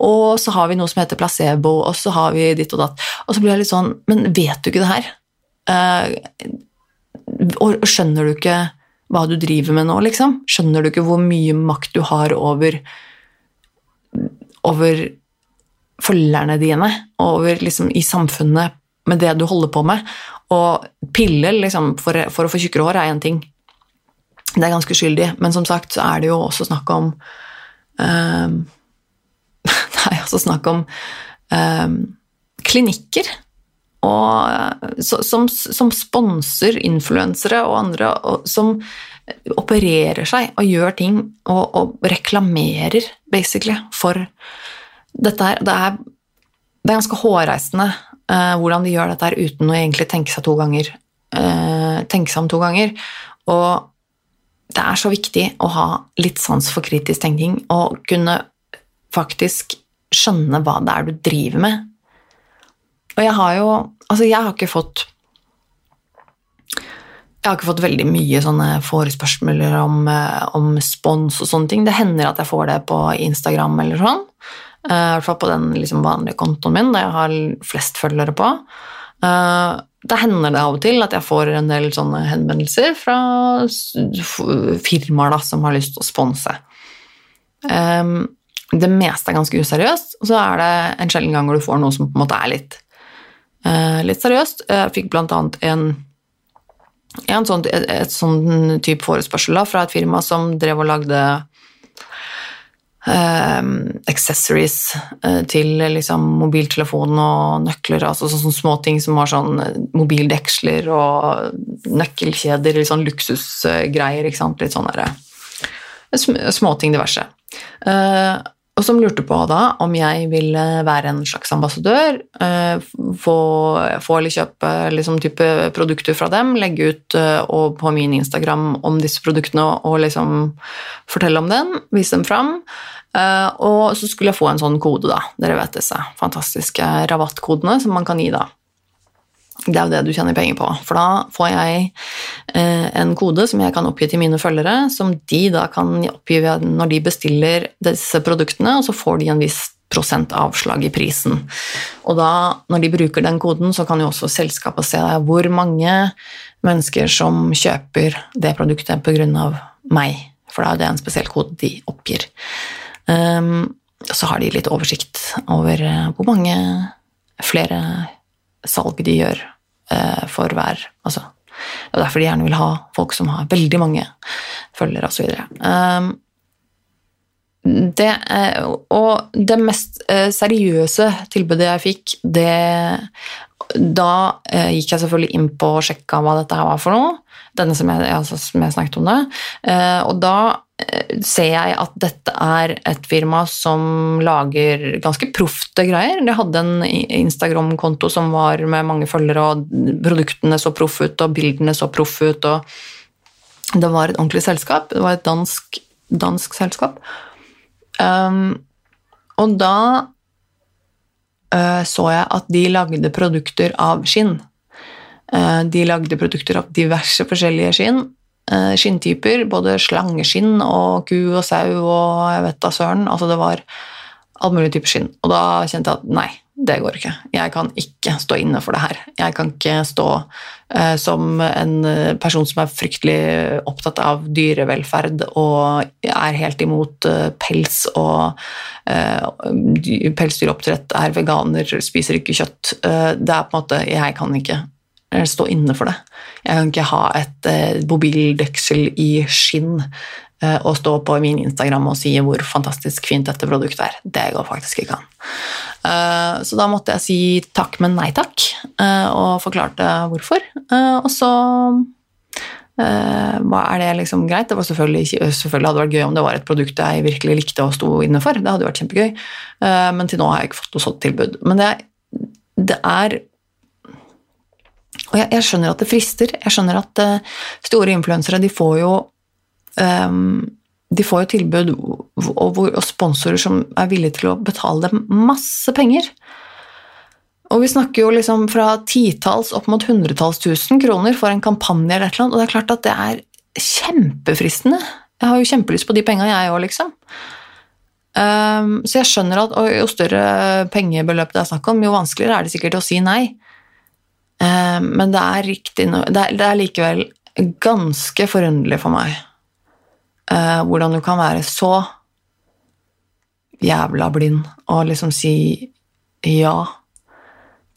Og så har vi noe som heter placebo, og så har vi ditt og datt. Og så blir jeg litt sånn Men vet du ikke det her? Eh, og skjønner du ikke hva du driver med nå, liksom? Skjønner du ikke hvor mye makt du har over over følgerne dine, over liksom i samfunnet med det du holder på med? Og piller liksom, for, for å få tjukkere hår er én ting. Det er ganske skyldig, men som sagt så er det jo også snakk om um, Det er også snakk om um, klinikker og, som, som sponser influensere og andre, og, som opererer seg og gjør ting og, og reklamerer, basically, for dette her. Det er, det er ganske hårreisende uh, hvordan de gjør dette her uten å egentlig tenke seg to ganger. Uh, tenke seg om to ganger. Og det er så viktig å ha litt sans for kritisk tenking og kunne faktisk skjønne hva det er du driver med. Og jeg har jo Altså, jeg har ikke fått jeg har ikke fått veldig mye sånne forespørsmåler om, eh, om spons og sånne ting. Det hender at jeg får det på Instagram eller sånn. Eh, I hvert fall på den liksom vanlige kontoen min, der jeg har flest følgere på. Uh, da hender det av og til at jeg får en del sånne henvendelser fra firmaer da, som har lyst til å sponse. Um, det meste er ganske useriøst, og så er det en sjelden gang hvor du får noe som på en måte er litt, litt seriøst. Jeg fikk annet en, en sånn, et, et sånn type forespørsel da, fra et firma som drev og lagde Um, accessories uh, til liksom, mobiltelefon og nøkler. altså Sånne småting som har sånn eh, mobildeksler og nøkkelkjeder, litt sånn luksusgreier. ikke sant? Litt sånne Småting diverse. Uh, og som lurte på da om jeg ville være en slags ambassadør, få, få eller kjøpe liksom type produkter fra dem, legge ut på min Instagram om disse produktene og liksom fortelle om den, vise dem fram. Uh, og så skulle jeg få en sånn kode, da. Dere vet disse fantastiske rabattkodene som man kan gi da. Det er jo det du tjener penger på. For da får jeg eh, en kode som jeg kan oppgi til mine følgere, som de da kan oppgi når de bestiller disse produktene, og så får de en viss prosent avslag i prisen. Og da, når de bruker den koden, så kan jo også selskapet se hvor mange mennesker som kjøper det produktet pga. meg. For da er det en spesiell kode de oppgir. Um, så har de litt oversikt over uh, hvor mange flere salg de gjør for hver altså, Det er derfor de gjerne vil ha folk som har veldig mange følgere osv. Um, det, uh, og det mest seriøse tilbudet jeg fikk, det Da gikk jeg selvfølgelig inn på og sjekka hva dette her var for noe. Denne som jeg, altså, som jeg snakket om det. og da ser jeg at dette er et firma som lager ganske profte greier. De hadde en Instagram-konto som var med mange følgere, og produktene så proffe ut, og bildene så proffe ut. og Det var et ordentlig selskap. Det var et dansk, dansk selskap. Um, og da uh, så jeg at de lagde produkter av skinn. Uh, de lagde produkter av diverse forskjellige skinn Eh, skinntyper. Både slangeskinn og ku og sau og jeg vet da søren. Altså det var all mulig type skinn. Og da kjente jeg at nei, det går ikke. Jeg kan ikke stå inne for det her. Jeg kan ikke stå uh, som en person som er fryktelig opptatt av dyrevelferd og er helt imot uh, pels og uh, pelsdyroppdrett, er veganer, spiser ikke kjøtt. det er på en måte Jeg kan ikke stå inne for det. Jeg kan ikke ha et eh, mobildøksel i skinn eh, og stå på min Instagram og si hvor fantastisk fint dette produktet er. Det går faktisk ikke an. Eh, så da måtte jeg si takk, men nei takk, eh, og forklarte hvorfor. Eh, og så Uh, er det liksom greit? Det selvfølgelig, selvfølgelig hadde det vært gøy om det var et produkt jeg virkelig likte og sto inne for. Det hadde vært kjempegøy. Men til nå har jeg ikke fått noe sånt tilbud. Men det, det er og jeg, jeg, skjønner at det frister. Jeg skjønner at uh, store influensere de får jo um, de får jo tilbud og, og, sponsorer som er villige til å betale dem masse penger. Og vi snakker jo liksom fra titalls opp mot hundretalls tusen kroner for en kampanje eller et eller og det er klart at det er kjempefristende. Jeg har jo kjempelyst på de penga, jeg òg, liksom. Um, så jeg skjønner at jo større pengebeløp det er snakk om, jo vanskeligere er det sikkert å si nei. Um, men det er, riktig, det, er, likevel ganske forunderlig for meg uh, hvordan du kan være så jævla blind og liksom si ja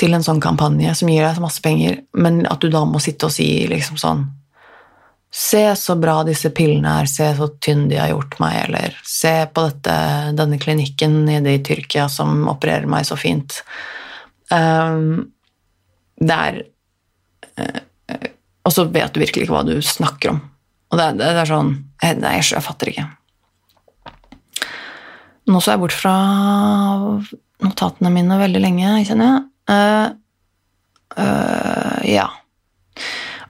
til en sånn kampanje som gir deg så masse penger, men at du da må sitte og si liksom sånn Se så bra disse pillene er, se så tynn de har gjort meg, eller se på dette, denne klinikken nede i Tyrkia som opererer meg så fint. Um, det er uh, Og så vet du virkelig ikke hva du snakker om. Og det, det, det er sånn Nei, jeg, jeg fatter ikke. Nå så jeg bort fra notatene mine veldig lenge, kjenner jeg. Uh, uh, ja.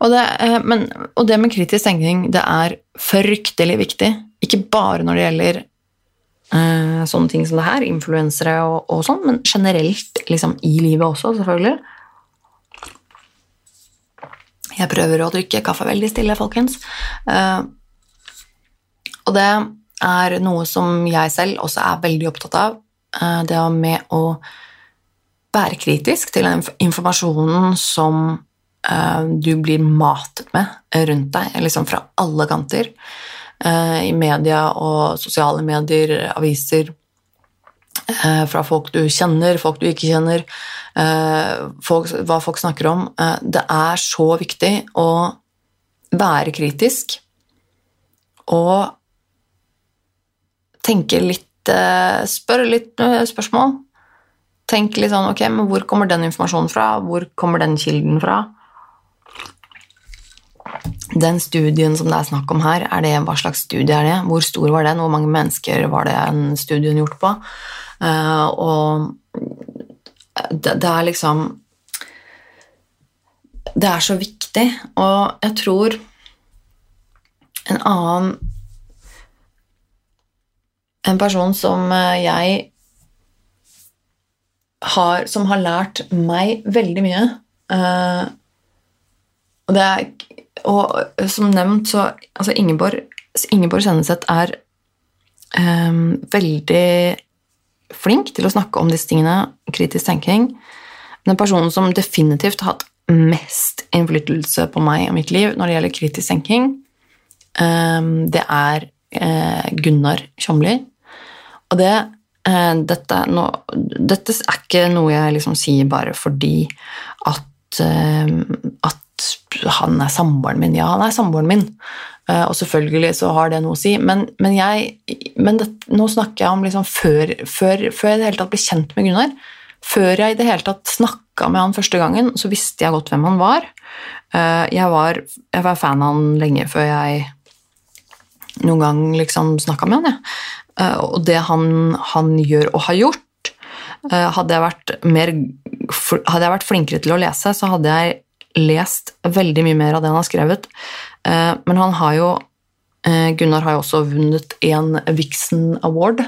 Og det, uh, men, og det, med kritisk tenkning, det er fryktelig viktig. Ikke bare når det gjelder sånne ting som det her, influensere og, og sånn, men generelt liksom, i livet også, selvfølgelig. Jeg prøver å drikke kaffe veldig stille, folkens. og det er noe som jeg selv også er veldig opptatt av. Det med å være kritisk til den informasjonen som uh, du blir matet med rundt deg, liksom fra alle kanter. Uh, I media og sosiale medier, aviser, uh, fra folk du kjenner, folk du ikke kjenner, folk, hva folk snakker om. det er så viktig å være kritisk og tenke litt Spørre litt spørsmål Tenk litt sånn Ok, men hvor kommer den informasjonen fra? Hvor kommer den kilden fra? Den studien som det er snakk om her, er det, hva slags studie er det? Hvor stor var den? Hvor mange mennesker var det en studien gjort på? Uh, og det, det, er liksom Det er så viktig, og jeg tror en annen En person som jeg har, som har lært meg veldig mye. Uh, og, er, og som nevnt, så altså Ingeborg, Ingeborg Senneset er um, veldig flink til å snakke om disse tingene, kritisk tenking. Den personen som definitivt har hatt mest innflytelse på meg og mitt liv når det gjelder kritisk tenking, um, det er uh, Gunnar Tjomli. Og det Eh, dette, no, dette, er ikke noe jeg liksom sier bare fordi at, eh, at han er samboeren min. Ja, han er samboeren min, eh, og selvfølgelig så har det noe å si. Men, men, jeg, men det, nå snakker jeg om liksom før, før, før, jeg i det hele tatt ble kjent med Gunnar. Før jeg i det hele tatt snakka med han første gangen, så visste jeg godt hvem han var. Jeg var, jeg var fan av han lenge før jeg noen gang liksom snakka med han. Ja. Eh, og det han, han, gjør og har gjort eh, hadde jeg, vært mer, hadde jeg vært flinkere til å lese, så hadde jeg lest veldig mye mer av det han har skrevet. Eh, men han har jo Gunnar har jo også vunnet en Vixen Award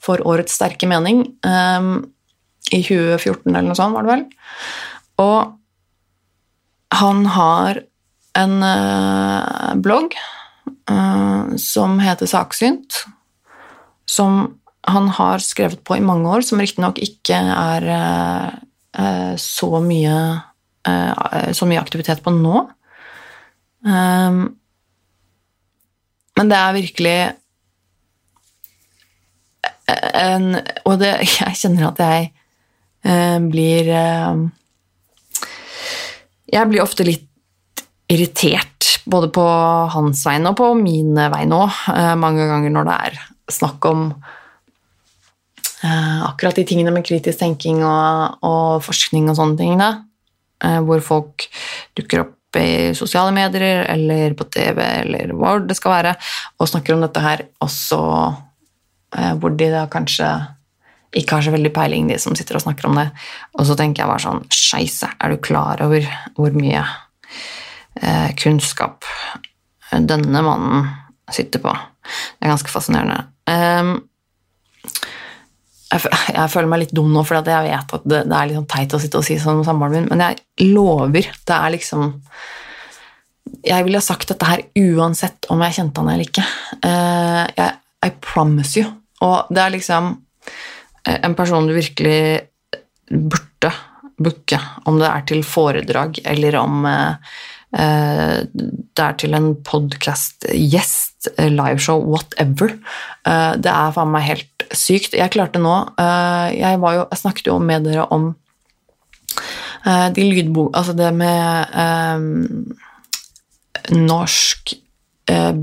for Årets sterke mening i 2014 eller noe sånt, var det vel. Og han har en blogg som heter Saksynt, som han har skrevet på i mange år, som riktignok ikke er eh, så, mye, eh, så mye aktivitet på nå. Um, men det er virkelig en Og det, jeg kjenner at jeg eh, blir eh, Jeg blir ofte litt irritert, både på hans vegne og på mine vegne òg, eh, mange ganger når det er snakk om akkurat de tingene med kritisk tenking og, og forskning og sånne ting, da, hvor folk dukker opp i sosiale medier eller på TV eller hvor det skal være, og snakker om dette her, også uh, hvor de da kanskje ikke har så veldig peiling, de som sitter og snakker om det. Og så tenker jeg bare sånn Skeise, er du klar over hvor mye kunnskap denne mannen sitter på? Det er ganske fascinerende. Um, jeg, jeg, føler meg litt dum nå, for jeg vet at det, det er litt sånn teit å sitte og si sånn om samboeren min, men jeg lover Det er liksom jeg ville sagt dette her uansett om jeg kjente han eller ikke. Uh, jeg, I promise you. Og det er liksom eh, en person du virkelig burde booke, om det er til foredrag eller om eh, det er til en podkast-gjest, liveshow, whatever. Det er faen meg helt sykt. Jeg klarte nå Jeg, jo, jeg snakket jo med dere om de lydbo... Altså det med um, Norsk uh,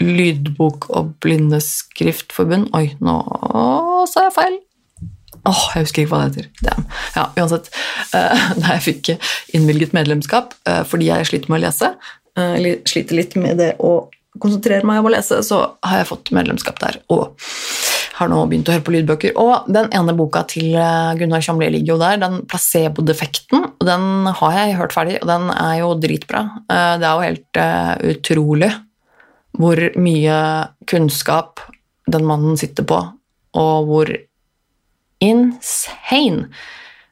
lydbok- og blindeskriftforbund Oi, nå sa jeg feil! Åh, oh, jeg husker ikke hva det heter. Damn. Ja, uansett. Eh, da jeg fikk innvilget medlemskap eh, fordi jeg sliter med å lese, eh, eller sliter litt med det å konsentrere meg om å lese, så har jeg fått medlemskap der. Og har nå begynt å høre på lydbøker. Og den ene boka til Gunnar Kjamli ligger jo der, den Placebo-defekten. Den har jeg hørt ferdig, og den er jo dritbra. Det er jo helt utrolig hvor mye kunnskap den mannen sitter på, og hvor insane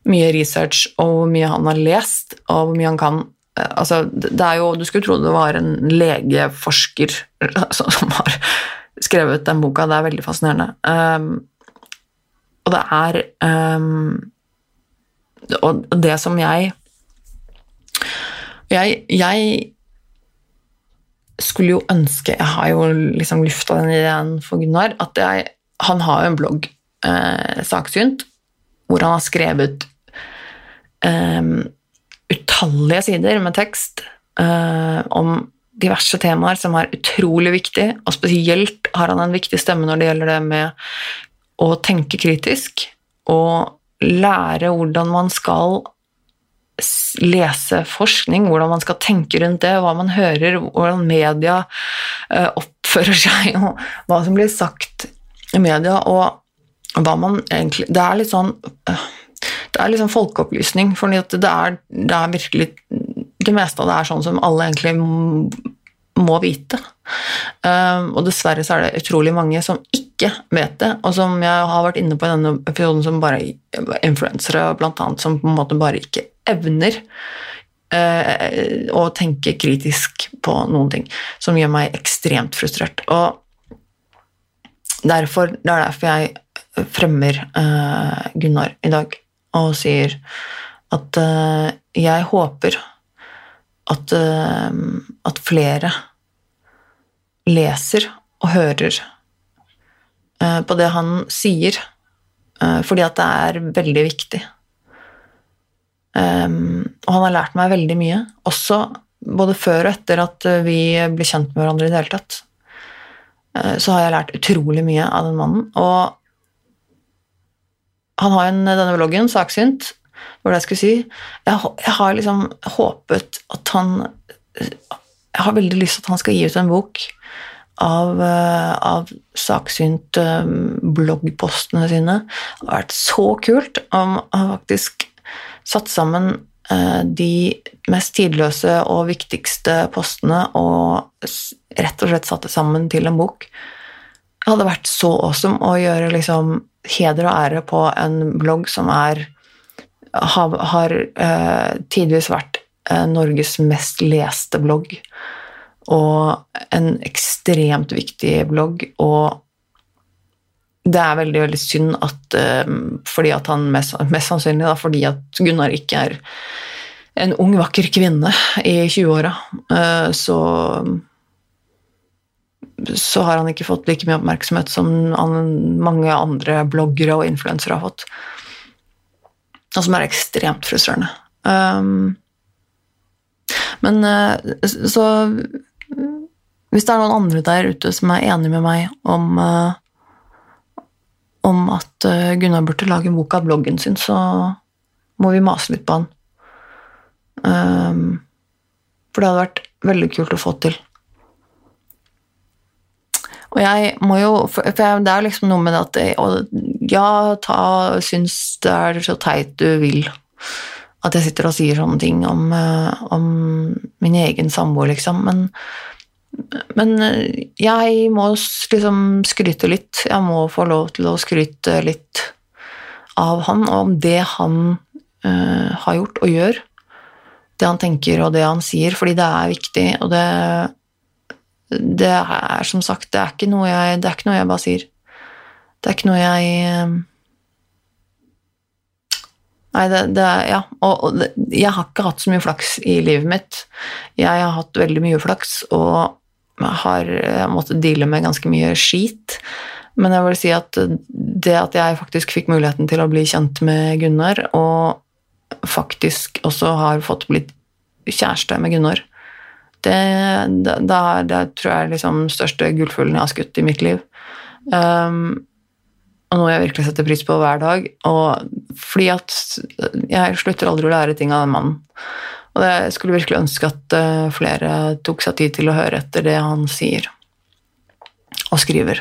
mye research og hvor mye han har lest, og hvor mye han kan Altså, det er jo Du skulle tro det var en legeforsker som har skrevet den boka. Det er veldig fascinerende. Um, og det er um, Og det som jeg Jeg, jeg skulle jo ønske Jeg har jo liksom lufta den ideen for Gunnar. at jeg, Han har jo en blogg, eh, Saksynt, hvor han har skrevet eh, utallige sider med tekst eh, om diverse temaer som er utrolig viktig, og spesielt har han en viktig stemme når det gjelder det med å tenke kritisk og lære hvordan man skal lese forskning, hvordan man skal tenke rundt det, hva man hører, hvordan media eh, oppfører seg, og hva som blir sagt i media, og hva man egentlig Det er litt sånn eh, det er liksom folkeopplysning, for det det er virkelig det meste av det er sånn som alle egentlig må vite. Um, og dessverre så er det utrolig mange som ikke vet det, og som jeg har vært inne på i denne episoden, som bare influensere, blant annet, som på en måte bare ikke evner uh, å tenke kritisk på noen ting, som gjør meg ekstremt frustrert. Og derfor, det er derfor jeg fremmer uh, Gunnar i dag og sier at uh, jeg håper at, uh, at, flere leser og hører på det han sier, fordi at det er veldig viktig. Og han har lært meg veldig mye, også både før og etter at vi ble kjent med hverandre i det hele tatt. Så har jeg lært utrolig mye av den mannen. Og han har en, denne vloggen, Saksynt, hvor jeg skulle si jeg, jeg, har liksom håpet at han Jeg har veldig lyst til at han skal gi ut en bok av, eh, av saksynt eh, bloggpostene sine. Det har vært så kult om han faktisk satt sammen eh, de mest tidløse og viktigste postene og rett og slett satte sammen til en bok. Hadde vært så awesome å gjøre liksom heder og ære på en blogg som er har, har eh, tidvis vært eh, Norges mest leste blogg. Og en ekstremt viktig blogg. Og det er veldig veldig synd at eh, fordi at han mest, mest sannsynlig da, fordi at Gunnar ikke er en ung, vakker kvinne i 20-åra, eh, så så har han ikke fått like mye oppmerksomhet som mange andre bloggere og influensere har fått og som er ekstremt frustrerende. Um, men uh, så Hvis det er noen andre der ute som er enig med meg om, uh, om at uh, Gunnar burde lage en bok av bloggen sin, så må vi mase litt på han. Um, for det hadde vært veldig kult å få til. Og jeg må jo For det er liksom noe med at jeg, Ja, ta Syns det er så teit du vil at jeg sitter og sier sånne ting om, eh, om min egen samboer, liksom. Men, men eh, jeg må liksom skryte litt. Jeg må få lov til å skryte litt av han, og om det han uh, har gjort og gjør, det han tenker og det han sier, fordi det er viktig, og det Det er som sagt, det er ikke noe jeg, det er ikke noe jeg bare sier. Det er ikke noe jeg eh, Nei, det, det er Ja. Og, og det, jeg har ikke hatt så mye flaks i livet mitt. Jeg har hatt veldig mye flaks og har måttet deale med ganske mye skit. Men jeg vil si at det at jeg faktisk fikk muligheten til å bli kjent med Gunnar, og faktisk også har fått blitt kjæreste med Gunnar, det, det, det, er, tror jeg er liksom største gullfuglen jeg har skutt i mitt liv. Um, og noe jeg virkelig setter pris på hver dag. Og fordi at jeg slutter aldri å lære ting av den mannen. Og jeg skulle virkelig ønske at uh, flere tok seg tid til å høre etter det han sier og skriver.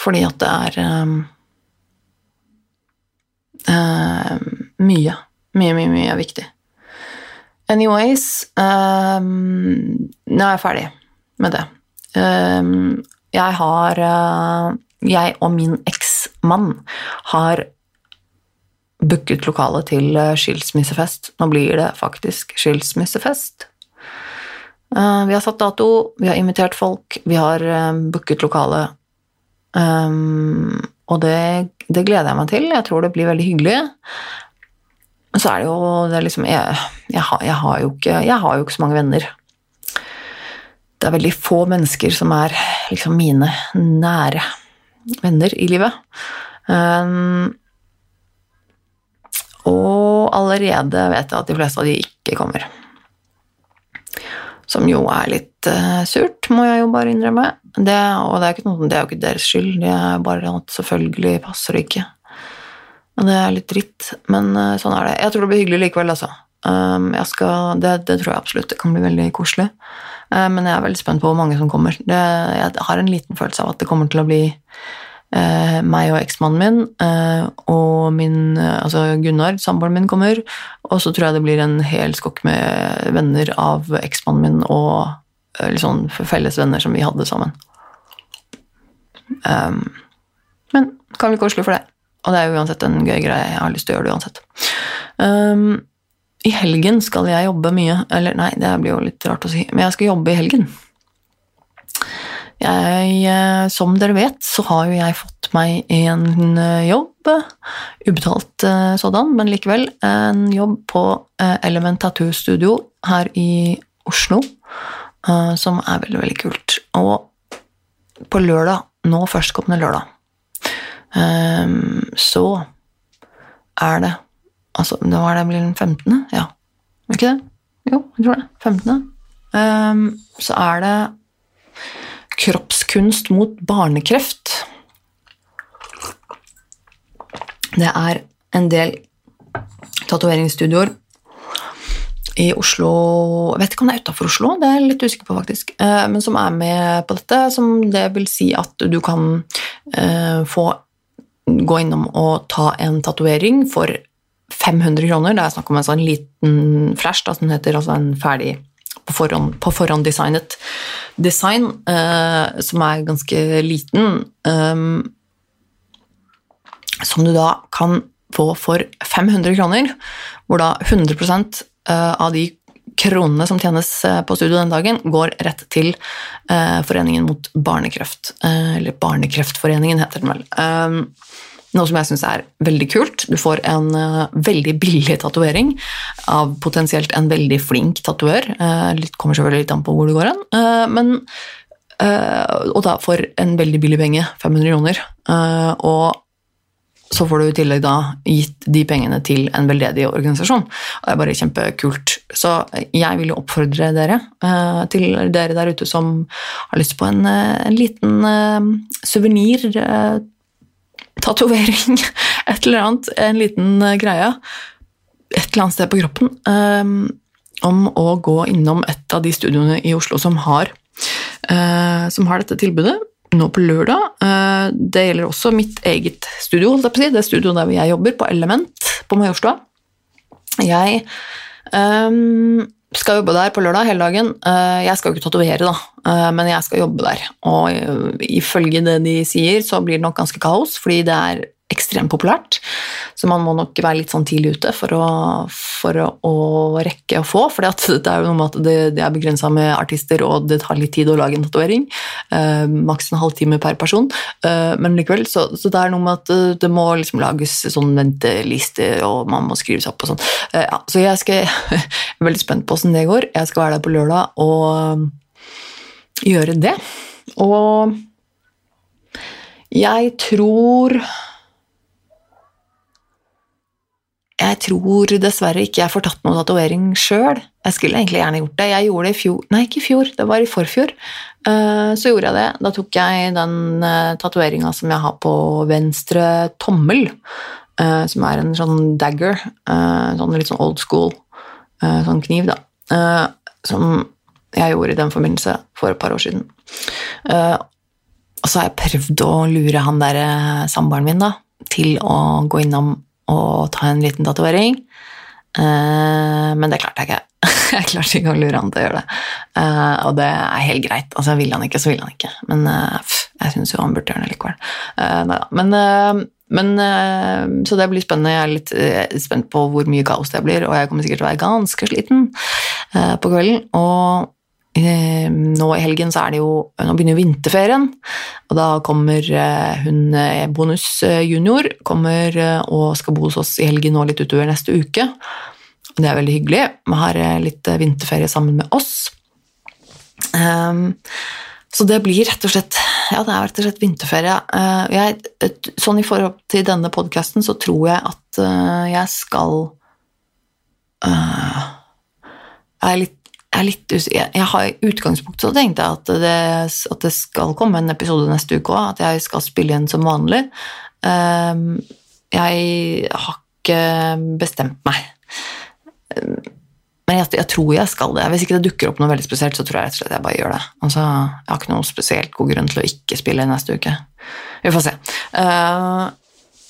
Fordi at det er um, uh, mye, mye, mye, mye viktig. Anyways um, Nå er jeg ferdig med det. Um, jeg har uh, Jeg og min eksmann har booket lokale til skilsmissefest. Nå blir det faktisk skilsmissefest. Vi har satt dato, vi har invitert folk, vi har booket lokale Um, og det, det, gleder jeg meg til. Jeg tror det blir veldig hyggelig. Så er det jo det er liksom jeg, jeg, har, jeg, har ikke, jeg, har, jo ikke, så mange venner. Det er veldig få mennesker som er liksom mine nære venner i livet. Um, og allerede vet jeg at de fleste av de ikke kommer. Som jo er litt uh, surt, må jeg jo bare innrømme. Det, og det er, noe, det er, jo ikke deres skyld, det er bare at selvfølgelig passer det ikke. Men det er litt dritt. Men uh, sånn er det. Jeg tror det blir hyggelig likevel, altså. Um, skal, det, det, tror jeg absolutt. Det kan bli veldig koselig. Uh, men jeg er veldig spent på hvor mange som kommer. Det, jeg har en liten følelse av at det kommer til å bli Uh, meg og eksmannen min uh, og min uh, altså Gunnar, samboeren min, kommer. Og så tror jeg det blir en hel skokk med venner av eksmannen min og liksom, felles venner som vi hadde sammen. Um, men kan bli koselig for det. Og det er jo uansett en gøy greie. Jeg har lyst til å gjøre det uansett. Um, I helgen skal jeg jobbe mye. Eller nei, det blir jo litt rart å si, men jeg skal jobbe i helgen. Jeg, eh, som dere vet, så har jo jeg fått meg en eh, jobb, ubetalt eh, sådan, men likevel, en jobb på Element Tattoo Studio her i Oslo, som er veldig, veldig kult. Og på lørdag, nå førstkommende lørdag, så er det Altså, det var det blir den 15., ja. Ikke det? Jo, jeg tror det. 15. Så er det Kroppskunst mot barnekreft. Det er en del tatoveringsstudioer i Oslo Jeg vet ikke om det er utafor Oslo, det er jeg litt usikker på, faktisk. Eh, men som er med på dette. Som det vil si at du kan eh, få gå innom og ta en tatovering for 500 kroner. Det er snakk om en sånn liten flash da, som heter altså en ferdig på forhånd, på forhånd designet design, uh, som er ganske liten, um, som du da kan få for 500 kroner, hvor da 100 uh, eh, av de kronene som tjenes på studio den dagen, går rett til uh, Foreningen mot barnekreft. eller Barnekreftforeningen, heter den vel. Um, noe som jeg syns er veldig kult. Du får en uh, veldig billig tatovering av potensielt en veldig flink tatoør. Uh, kommer selvfølgelig litt an på hvor det går hen. Uh, men Og da for en veldig billig penge, 500 kroner. og så får du i tillegg da gitt de pengene til en veldedig organisasjon. Og det er bare kjempekult. Så jeg vil jo oppfordre dere, til dere der ute som har lyst på en, en liten suvenir tatovering, et eller annet, en liten uh, greie et eller annet sted på kroppen om å gå innom et av de studioene i Oslo som har, uh, som har dette tilbudet nå på lørdag. Uh, det gjelder også mitt eget studio, holdt jeg på å si, det studioet der jeg jobber, på Element på Majorstua. Jeg um, skal jobbe der på lørdag hele dagen. Eh, jeg skal jo ikke tatovere, da, eh, men jeg skal jobbe der. Og eh, ifølge det de sier, så blir det nok ganske kaos, fordi det er ekstremt populært. Så man må nok være litt sånn tidlig ute for å, for å, rekke å få. For det er jo noe med at det, det er begrensa med artister, og det tar litt tid å lage en tatovering. Eh, maks en halvtime per person. Eh, men likevel, så, så, det er noe med at det, det må liksom lages sånn venteliste, og man må skrives opp og sånn. Eh, ja, så jeg, skal, jeg er veldig spent på åssen det går. Jeg skal være der på lørdag og gjøre det. Og jeg tror Jeg tror dessverre ikke jeg får tatt noe tatovering sjøl. Jeg skulle egentlig gjerne gjort det. Jeg gjorde det i fjor Nei, ikke i fjor, det var i forfjor. Eh, så gjorde jeg det. Da tok jeg den eh, tatoveringa som jeg har på venstre tommel, eh, som er en sånn dagger, sånn litt sånn old school sånn kniv, da, som jeg gjorde i den forbindelse for et par år siden. Og så har jeg prøvd å lure han der samboeren min da, til å gå innom og ta en liten tatovering. Uh, men det klarte jeg ikke. jeg klarte ikke å lure han til å gjøre det. Uh, og det er helt greit. Altså, Vil han ikke, så vil han ikke. Men uh, jeg syns jo han burde gjøre det likevel. Nei, men, men Så det blir spennende. Jeg er litt spent på hvor mye kaos det blir, og jeg kommer sikkert til å være ganske sliten på kvelden. Og nå i helgen så er det jo Nå begynner jo vinterferien, og da kommer eh, hun eh, Bonus eh, junior kommer og skal bo hos oss i helgen nå litt utover neste uke. Det er veldig hyggelig. Vi har litt vinterferie sammen med oss. Så det blir rett og slett ja, det er rett og slett vinterferie. Jeg, sånn I forhold til denne podkasten så tror jeg at jeg skal Jeg er litt jeg har I utgangspunktet så tenkte jeg at det, at det, skal komme en episode neste uke òg, at jeg skal spille igjen som vanlig. Ehm, jeg har ikke bestemt meg. Men jeg, jeg, tror jeg skal det. Hvis ikke det dukker opp noe veldig spesielt, så tror jeg rett og slett jeg bare gjør det. Altså, jeg har ikke noe spesielt god grunn til å ikke spille neste uke. Vi får se. Ehm,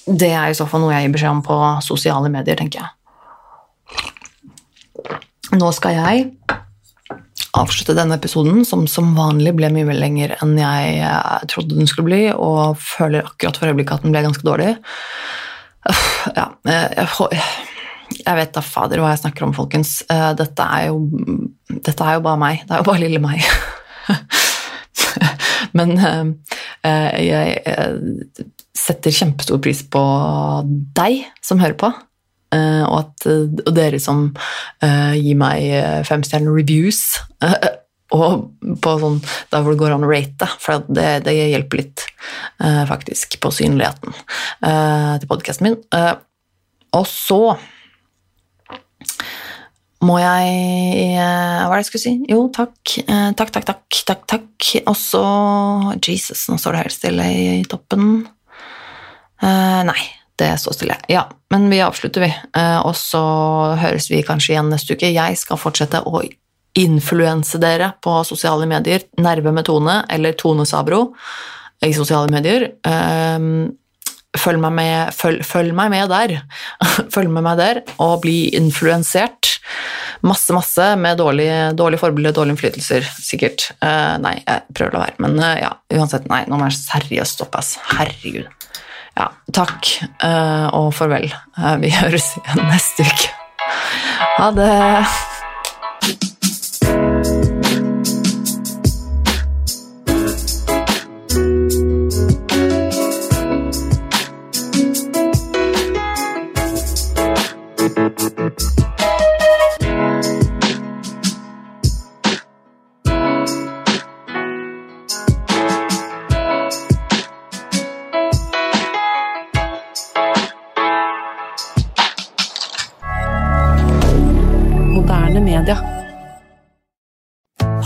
det er i så fall noe jeg gir beskjed om på sosiale medier, tenker jeg. Nå skal jeg avslutte denne episoden, som som vanlig ble mye lenger enn jeg eh, trodde den skulle bli, og føler akkurat for øyeblikket at den ble ganske dårlig. Ja, eh, jeg, vet da fader hva jeg snakker om, folkens. Eh, dette er jo, dette er jo bare meg. Det er jo bare lille meg. Men jeg setter kjempestor pris på deg som hører på. Uh, og, at, og, dere som uh, gir meg femstjerne reviews. og på sånn, der hvor det går an å rate, for det, det hjelper litt, faktisk, på synligheten til podkasten min. og så må jeg Hva er det jeg skulle si? Jo, takk. Takk, takk, takk. takk, takk. Og så Jesus, nå står det helt stille i toppen. nei det står stille. Ja, men vi avslutter, vi. Eh, og så høres vi kanskje igjen neste uke. Jeg skal fortsette å influense dere på sosiale medier. Nerve med Tone, eller Tone Sabro, i sosiale medier. Ehm, følg meg med, følg, følg meg med der. følg med meg der, og bli influensert. Masse, masse med dårlige dårlig forbilde, dårlige innflytelser, sikkert. Uh, nei, jeg prøver å la være, men uh, ja, uansett, nei, nå må jeg seriøst stoppe, ass. Herregud. Ja, takk eh, og farvel. Eh, vi høres igjen neste uke. Ha det.